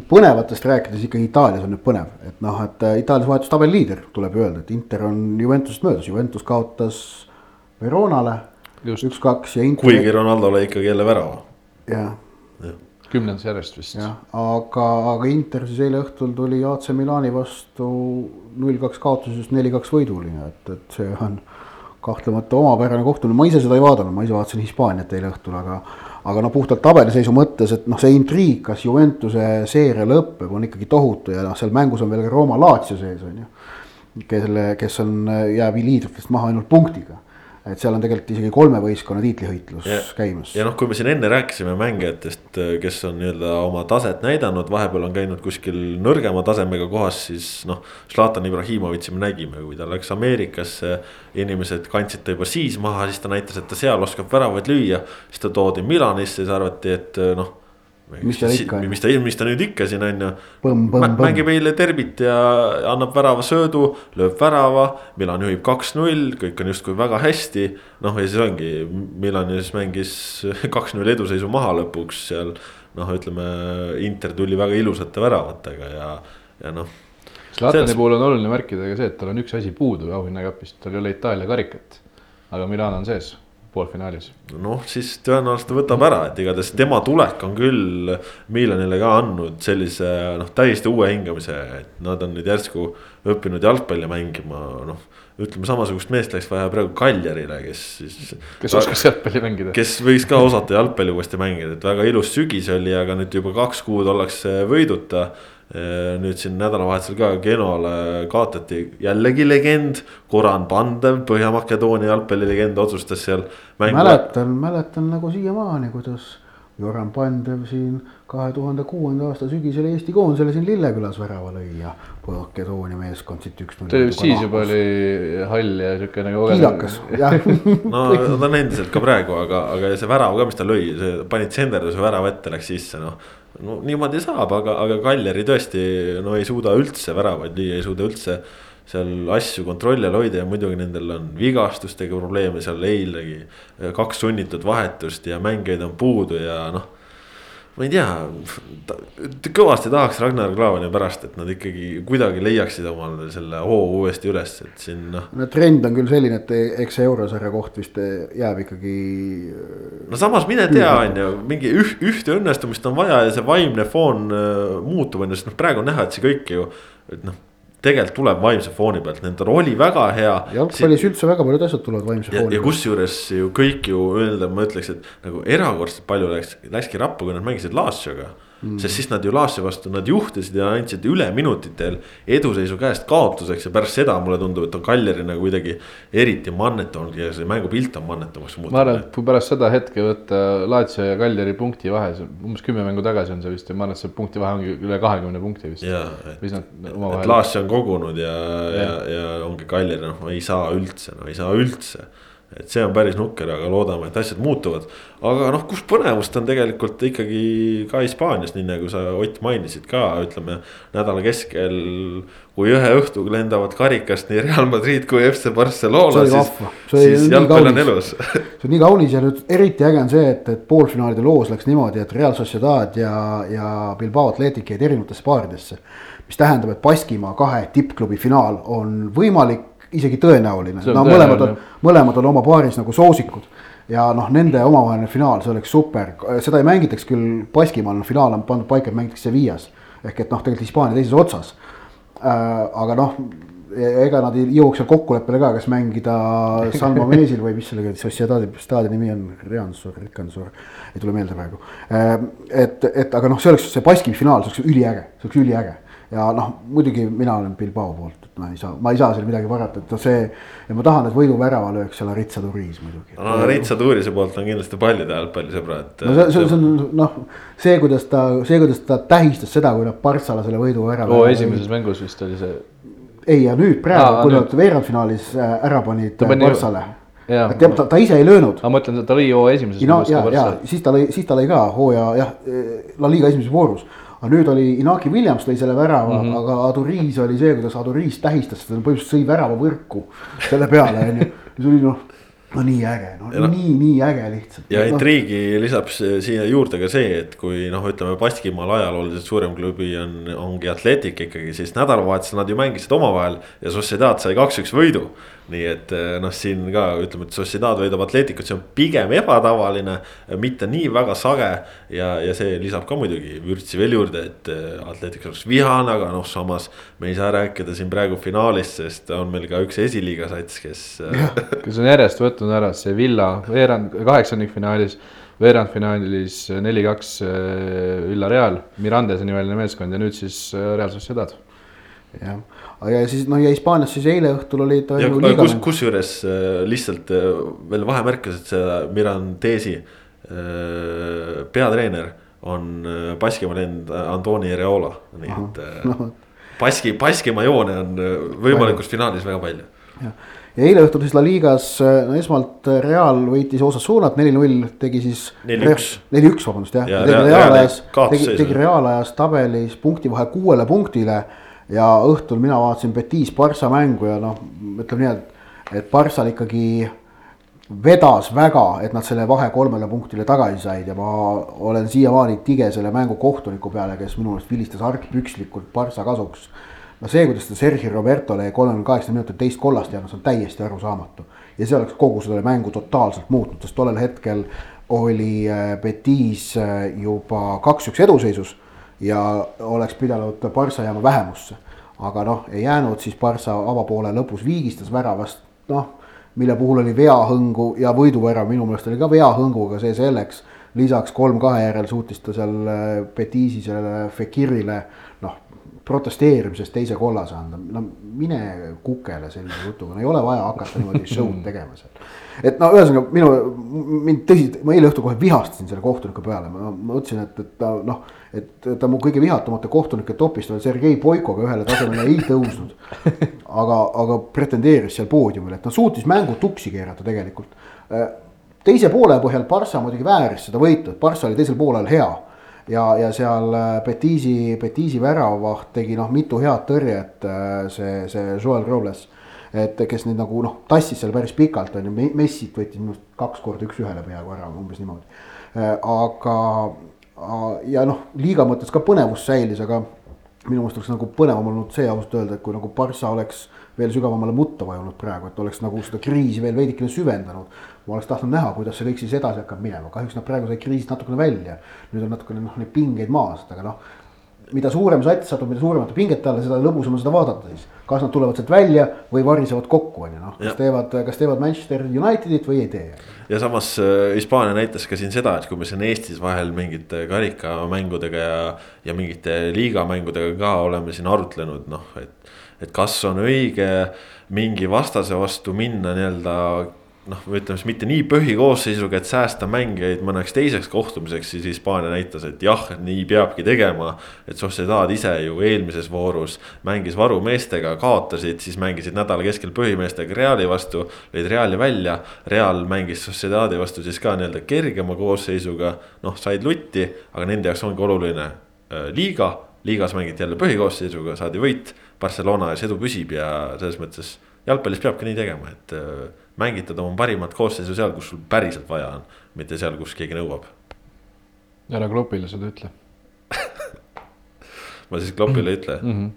põnevatest rääkides ikkagi Itaalias on nüüd põnev, et noh, et äh, Itaalias vahetus tabeliliider, tuleb öelda, et Inter on Juventusest möödas, Juventus kaotas Veronale üks-kaks ja Inter. kuigi Ronaldo lõi ikkagi jälle värava. jah kümnendas järjest vist. jah, aga, aga Inter siis eile õhtul tuli AC Milani vastu null kaks kaotusest neli kaks võiduni, et, et see on kahtlemata omapärane kohtumine, ma ise seda ei vaadanud, ma ise vaatasin Hispaaniat eile õhtul, aga aga noh, puhtalt tabeliseisu mõttes, et noh, see intriig, kas Juventuse seeria lõpeb, on ikkagi tohutu ja noh, seal mängus on veel ka Rooma Lazio sees on ju. kelle, kes on, jääb liidritest maha ainult punktiga et seal on tegelikult isegi kolme võistkonna tiitlihõitlus ja, käimas. ja noh, kui me siin enne rääkisime mängijatest, kes on nii-öelda oma taset näidanud, vahepeal on käinud kuskil nõrgema tasemega kohas, siis noh. Zlatan Ibrahimovitši me nägime, kui ta läks Ameerikasse, inimesed kandsid ta juba siis maha, siis ta näitas, et ta seal oskab väravaid lüüa. siis ta toodi Milanisse, siis arvati, et noh mis tal ikka on. mis ta, mis ta nüüd ikka siin on ju. mängib eile derbit ja annab värava söödu, lööb värava, Milan juhib kaks-null, kõik on justkui väga hästi. noh, ja siis ongi, Milan siis mängis kaks-null eduseisu maha lõpuks seal. noh, ütleme Inter tuli väga ilusate väravatega ja, ja noh. Zlatani puhul on oluline märkida ka see, et tal on üks asi puudu auhinnakapist, tal ei ole Itaalia karikat. aga Milan on sees poolfinaalis. noh, siis tõenäoliselt ta võtab ära, et igatahes tema tulek on küll Milanile ka andnud sellise noh, täiesti uue hingamise, et nad on nüüd järsku õppinud jalgpalli mängima, noh. ütleme samasugust meest läks vaja praegu Kaljarile, kes siis. kes oskas jalgpalli mängida. kes võiks ka osata jalgpalli uuesti mängida, et väga ilus sügis oli, aga nüüd juba kaks kuud ollakse võiduta nüüd siin nädalavahetusel ka Genole kaotati jällegi legend, Goran Pandev, Põhja-Makedoonia jalgpallilegend otsustas seal. mäletan, mäletan nagu siiamaani, kuidas Goran Pandev siin kahe tuhande kuuenda aasta sügisel Eesti koondisele siin Lillekülas värava lõi ja Makedoonia meeskond siit üks-null. see siis juba oli hall ja siuke nagu. kiilakas, jah. no ta on endiselt ka praegu, aga, aga see värav ka, mis ta lõi, see pani tsenderduse värava ette, läks sisse, noh no niimoodi saab, aga, aga Kaljari tõesti no ei suuda üldse väravaid lüüa, ei suuda üldse seal asju kontrolli all hoida ja muidugi nendel on vigastustega probleeme seal eilegi. kaks sunnitud vahetust ja mängijaid on puudu ja noh ma ei tea, kõvasti tahaks Ragnar Klavani pärast, et nad ikkagi kuidagi leiaksid omale selle hoo uuesti üles, et siin noh. no trend on küll selline, et eks see eurosarja koht vist jääb ikkagi. no samas mine tea, on ju, mingi üht, ühte õnnestumist on vaja ja see vaimne foon äh, muutub, on ju, sest noh, praegu on näha, et see kõik ju, et noh tegelikult tuleb vaimse fooni pealt, nendel oli väga hea. jalgpallis üldse väga paljud asjad tulevad vaimse fooni pealt. ja kusjuures ju kõik ju öelda, ma ütleks, et nagu erakordselt palju läks, läkski rappa, kui nad mängisid Laatsioga mm.. Sest siis nad ju Laassi vastu, nad juhtisid ja andsid üle minutitel eduseisu käest kaotuseks ja pärast seda mulle tundub, et on Kaljari nagu kuidagi eriti mannetanud ja see mängupilt on mannetamaks muutunud. ma arvan, et kui pärast seda hetke võtta Laatsio ja Kaljari punkti vahe, umbes kümme mängu tagasi on see vist ja ma arvan, et see punkti vahe ongi üle kahekümne punkti vist. ja, et, et Laatsio on kogunud ja, ja, ja, ja ongi Kaljari, noh, ei saa üldse, no ei saa üldse et see on päris nukker, aga loodame, et asjad muutuvad. aga noh, kus põnevust on tegelikult ikkagi ka Hispaanias, nii nagu sa Ott mainisid ka, ütleme nädala keskel. kui ühe õhtuga lendavad karikast nii Real Madrid kui FC Barcelona, siis, siis jalgpall on elus see on nii kaunis ja nüüd eriti äge on see, et, et poolfinaalide loos läks niimoodi, et Real Sociedad ja, ja Bilbao Athletic jäid erinevatesse paaridesse. mis tähendab, et Baskimaa kahe tippklubi finaal on võimalik isegi tõenäoline, no mõlemad on, mõlemad on oma paaris nagu soosikud. ja noh, nende omavaheline finaal, see oleks super, seda ei mängitaks küll Baskimaal, finaal on pandud paika, et mängitakse Viias. ehk et noh, tegelikult Hispaania teises otsas äh,. aga noh, ega nad ei jõuaks seal kokkuleppele ka, kas mängida San Mamesil või mis sellega Sociedadi staadioni nimi on, Reansor, Rikansor, ei tule meelde praegu äh,. et, et aga noh, see oleks see Baskimi finaal, see oleks üliäge, see oleks üliäge ja noh, muidugi mina olen Bilbao poolt ma ei saa, ma ei saa seal midagi parata, et noh, see. ja ma tahan, et võiduvärava lööks seal Aritsa Turiis muidugi. no Aritsa Turise poolt on kindlasti paljude jalgpallisõbrad. no see, see, see on noh, see, kuidas ta, see, kuidas ta tähistas seda, kui nad Partsale selle võiduvärava. oo, esimeses mängus vist oli see. ei, ja nüüd praegu, kui nad veerandfinaalis äh, ära panid Partsale et ta, ta ise ei löönud. ma mõtlen, ta lõi hooaja esimeses voorus ka Barca. siis ta lõi, siis ta lõi ka hooaja jah, La Liga esimeses voorus. Aga nüüd oli Inaki Williams lõi selle värava mm, -hmm. aga Aduriis oli see, kuidas Aduriis tähistas seda, põhimõtteliselt sõi värava võrku selle peale on ju. see oli noh no nii äge, no, no nii, nii äge lihtsalt. ja intriigi no. lisab siia juurde ka see, et kui noh, ütleme Baskimaal ajalooliselt suurem klubi on, ongi Atletic ikkagi, siis nädalavahetusel nad ju mängisid omavahel ja Sociedad sai kaks-üks võidu nii et eh, noh, siin ka ütleme, et Sociedad võidab Atleticut, see on pigem ebatavaline, mitte nii väga sage. ja, ja see lisab ka muidugi vürtsi veel juurde, et eh, Atletic oleks vihane, aga noh, samas. me ei saa rääkida siin praegu finaalist, sest on meil ka üks esiliiga sats, kes. Eh, kes on järjest võtnud ära Sevilla veerand, kaheksandikfinaalis veerandfinaalis neli-kaks Villareal, Mirandese nimeline meeskond ja nüüd siis Real Sociedad. Jah ja siis noh, ja Hispaanias siis eile õhtul olid. kus, kusjuures äh, lihtsalt äh, veel vahemärkus, et see Mirandesi äh, peatreener on Baskimaa lend Antoni Reola, nii et no. Baski, Baskimaa joone on võimalikus finaalis väga palju. ja eile õhtul siis La Ligas, no esmalt Real võitis Osasunat neli-null, tegi siis. neli-üks. neli-üks, vabandust jah ja, ja, tegi reaalajas, tegi, tegi reaalajas tabelis punktivahe kuuele punktile ja õhtul mina vaatasin Betis Barca mängu ja noh, ütleme nii, et, et Barçal ikkagi vedas väga, et nad selle vahe kolmele punktile tagasi said ja ma olen siiamaani tige selle mängu kohtuniku peale, kes minu meelest vilistas argpükslikult Barca kasuks. no see, kuidas ta Sergei Robertole kolmekümne kaheksa minutit teist kollast jäänud, see on täiesti arusaamatu. ja see oleks kogu selle mängu totaalselt muutnud, sest tollel hetkel oli äh, Betis äh, juba kaks-üks eduseisus ja oleks pidanud Barca jääma vähemusse. aga noh, ei jäänud, siis Barca avapoole lõpus viigistas väravast, noh, mille puhul oli veahõngu ja võiduvärav minu meelest oli ka veahõnguga, see selleks. lisaks kolm-kahe järel suutis ta seal Betisi sellele Fekirile noh, protesteerimisest teise kollase anda, no mine kukele sellise jutuga, no ei ole vaja hakata niimoodi show'd tegema seal. et no ühesõnaga minu, mind tõsiselt, ma eile õhtul kohe vihastasin selle kohtuniku peale, ma mõtlesin, et, et ta noh. Et ta mu kõige vihatumate kohtunike topist veel Sergei Boikoga ühele tasemele ei tõusnud. aga, aga pretendeeris seal poodiumil, et ta suutis mängu tuksi keerata tegelikult. teise poole põhjal Barca muidugi vääris seda võitu, et Barca oli teisel poolel hea ja, ja seal äh, Betisi väravaht tegi noh, mitu head tõrjet, äh, see, see Joel Robles. et kes nüüd nagu noh, tassis seal päris pikalt on ju, Messit võttis minu arust kaks korda üks-ühele peaaegu ära, umbes niimoodi. Äh, aga ja noh, liiga mõttes ka põnevus säilis, aga minu meelest oleks nagu põnevam olnud see ausalt öelda, et kui nagu Barca oleks veel sügavamale mutta vajunud praegu, et oleks nagu seda kriisi veel veidikene süvendanud. ma oleks tahtnud näha, kuidas see kõik siis edasi hakkab minema, kahjuks nad praegu said kriisist natukene välja. nüüd on natukene noh, neid pingeid maas, aga noh. Mida suurem sats satub, mida suuremate pingete alla, seda lõbusam on seda vaadata siis. kas nad tulevad sealt välja või varisevad kokku, on ju noh, kas teevad, kas teevad Manchester Unitedit või ei tee. ja samas äh, Hispaania näitas ka siin seda, et kui me siin Eestis vahel mingite karikamängudega ja, ja mingite liigamängudega ka oleme siin arutlenud, noh et et kas on õige mingi vastase vastu minna nii-öelda noh, ütleme siis mitte nii põhikoosseisuga, et säästa mängijaid mõneks teiseks kohtumiseks, siis Hispaania näitas, et jah, nii peabki tegema. et Sociedad ise ju eelmises voorus mängis varumeestega, kaotasid, siis mängisid nädala keskel põhimeestega Reali vastu, lõid Reali välja. Real mängis Sociedadi vastu siis ka nii-öelda kergema koosseisuga, noh, said lutti, aga nende jaoks ongi oluline äh, liiga liigas mängiti jälle põhikoosseisuga, saadi võit. Barcelona ees edu püsib ja selles mõttes jalgpallis peabki nii tegema, et äh, mängitad oma parimat koosseisu seal, kus sul päriselt vaja on, mitte seal, kus keegi nõuab. ära Kloppile seda ütle ma siis Kloppile ei ütle mm. -hmm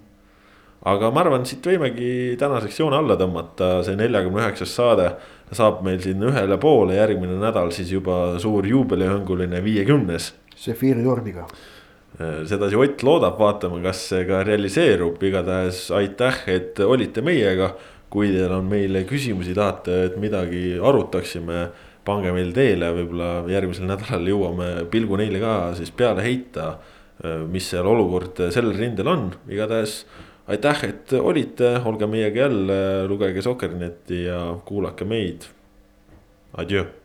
aga ma arvan, siit võimegi tänaseks joone alla tõmmata, see neljakümne üheksas saade saab meil siin ühele poole, järgmine nädal siis juba suur juubelihõnguline viiekümnes. Zephyri tordiga Äh, sedasi Ott loodab, vaatame, kas see ka realiseerub, igatahes aitäh, et olite meiega. Kui teil on meile küsimusi, tahate, et midagi arutaksime, pange meil teele, võib-olla järgmisel nädalal jõuame pilgu neile ka siis peale heita. Mis seal olukord sellel rindel on, igatahes aitäh, et olite, olge meiega jälle, lugege Sokkerneti ja kuulake meid. Adjöö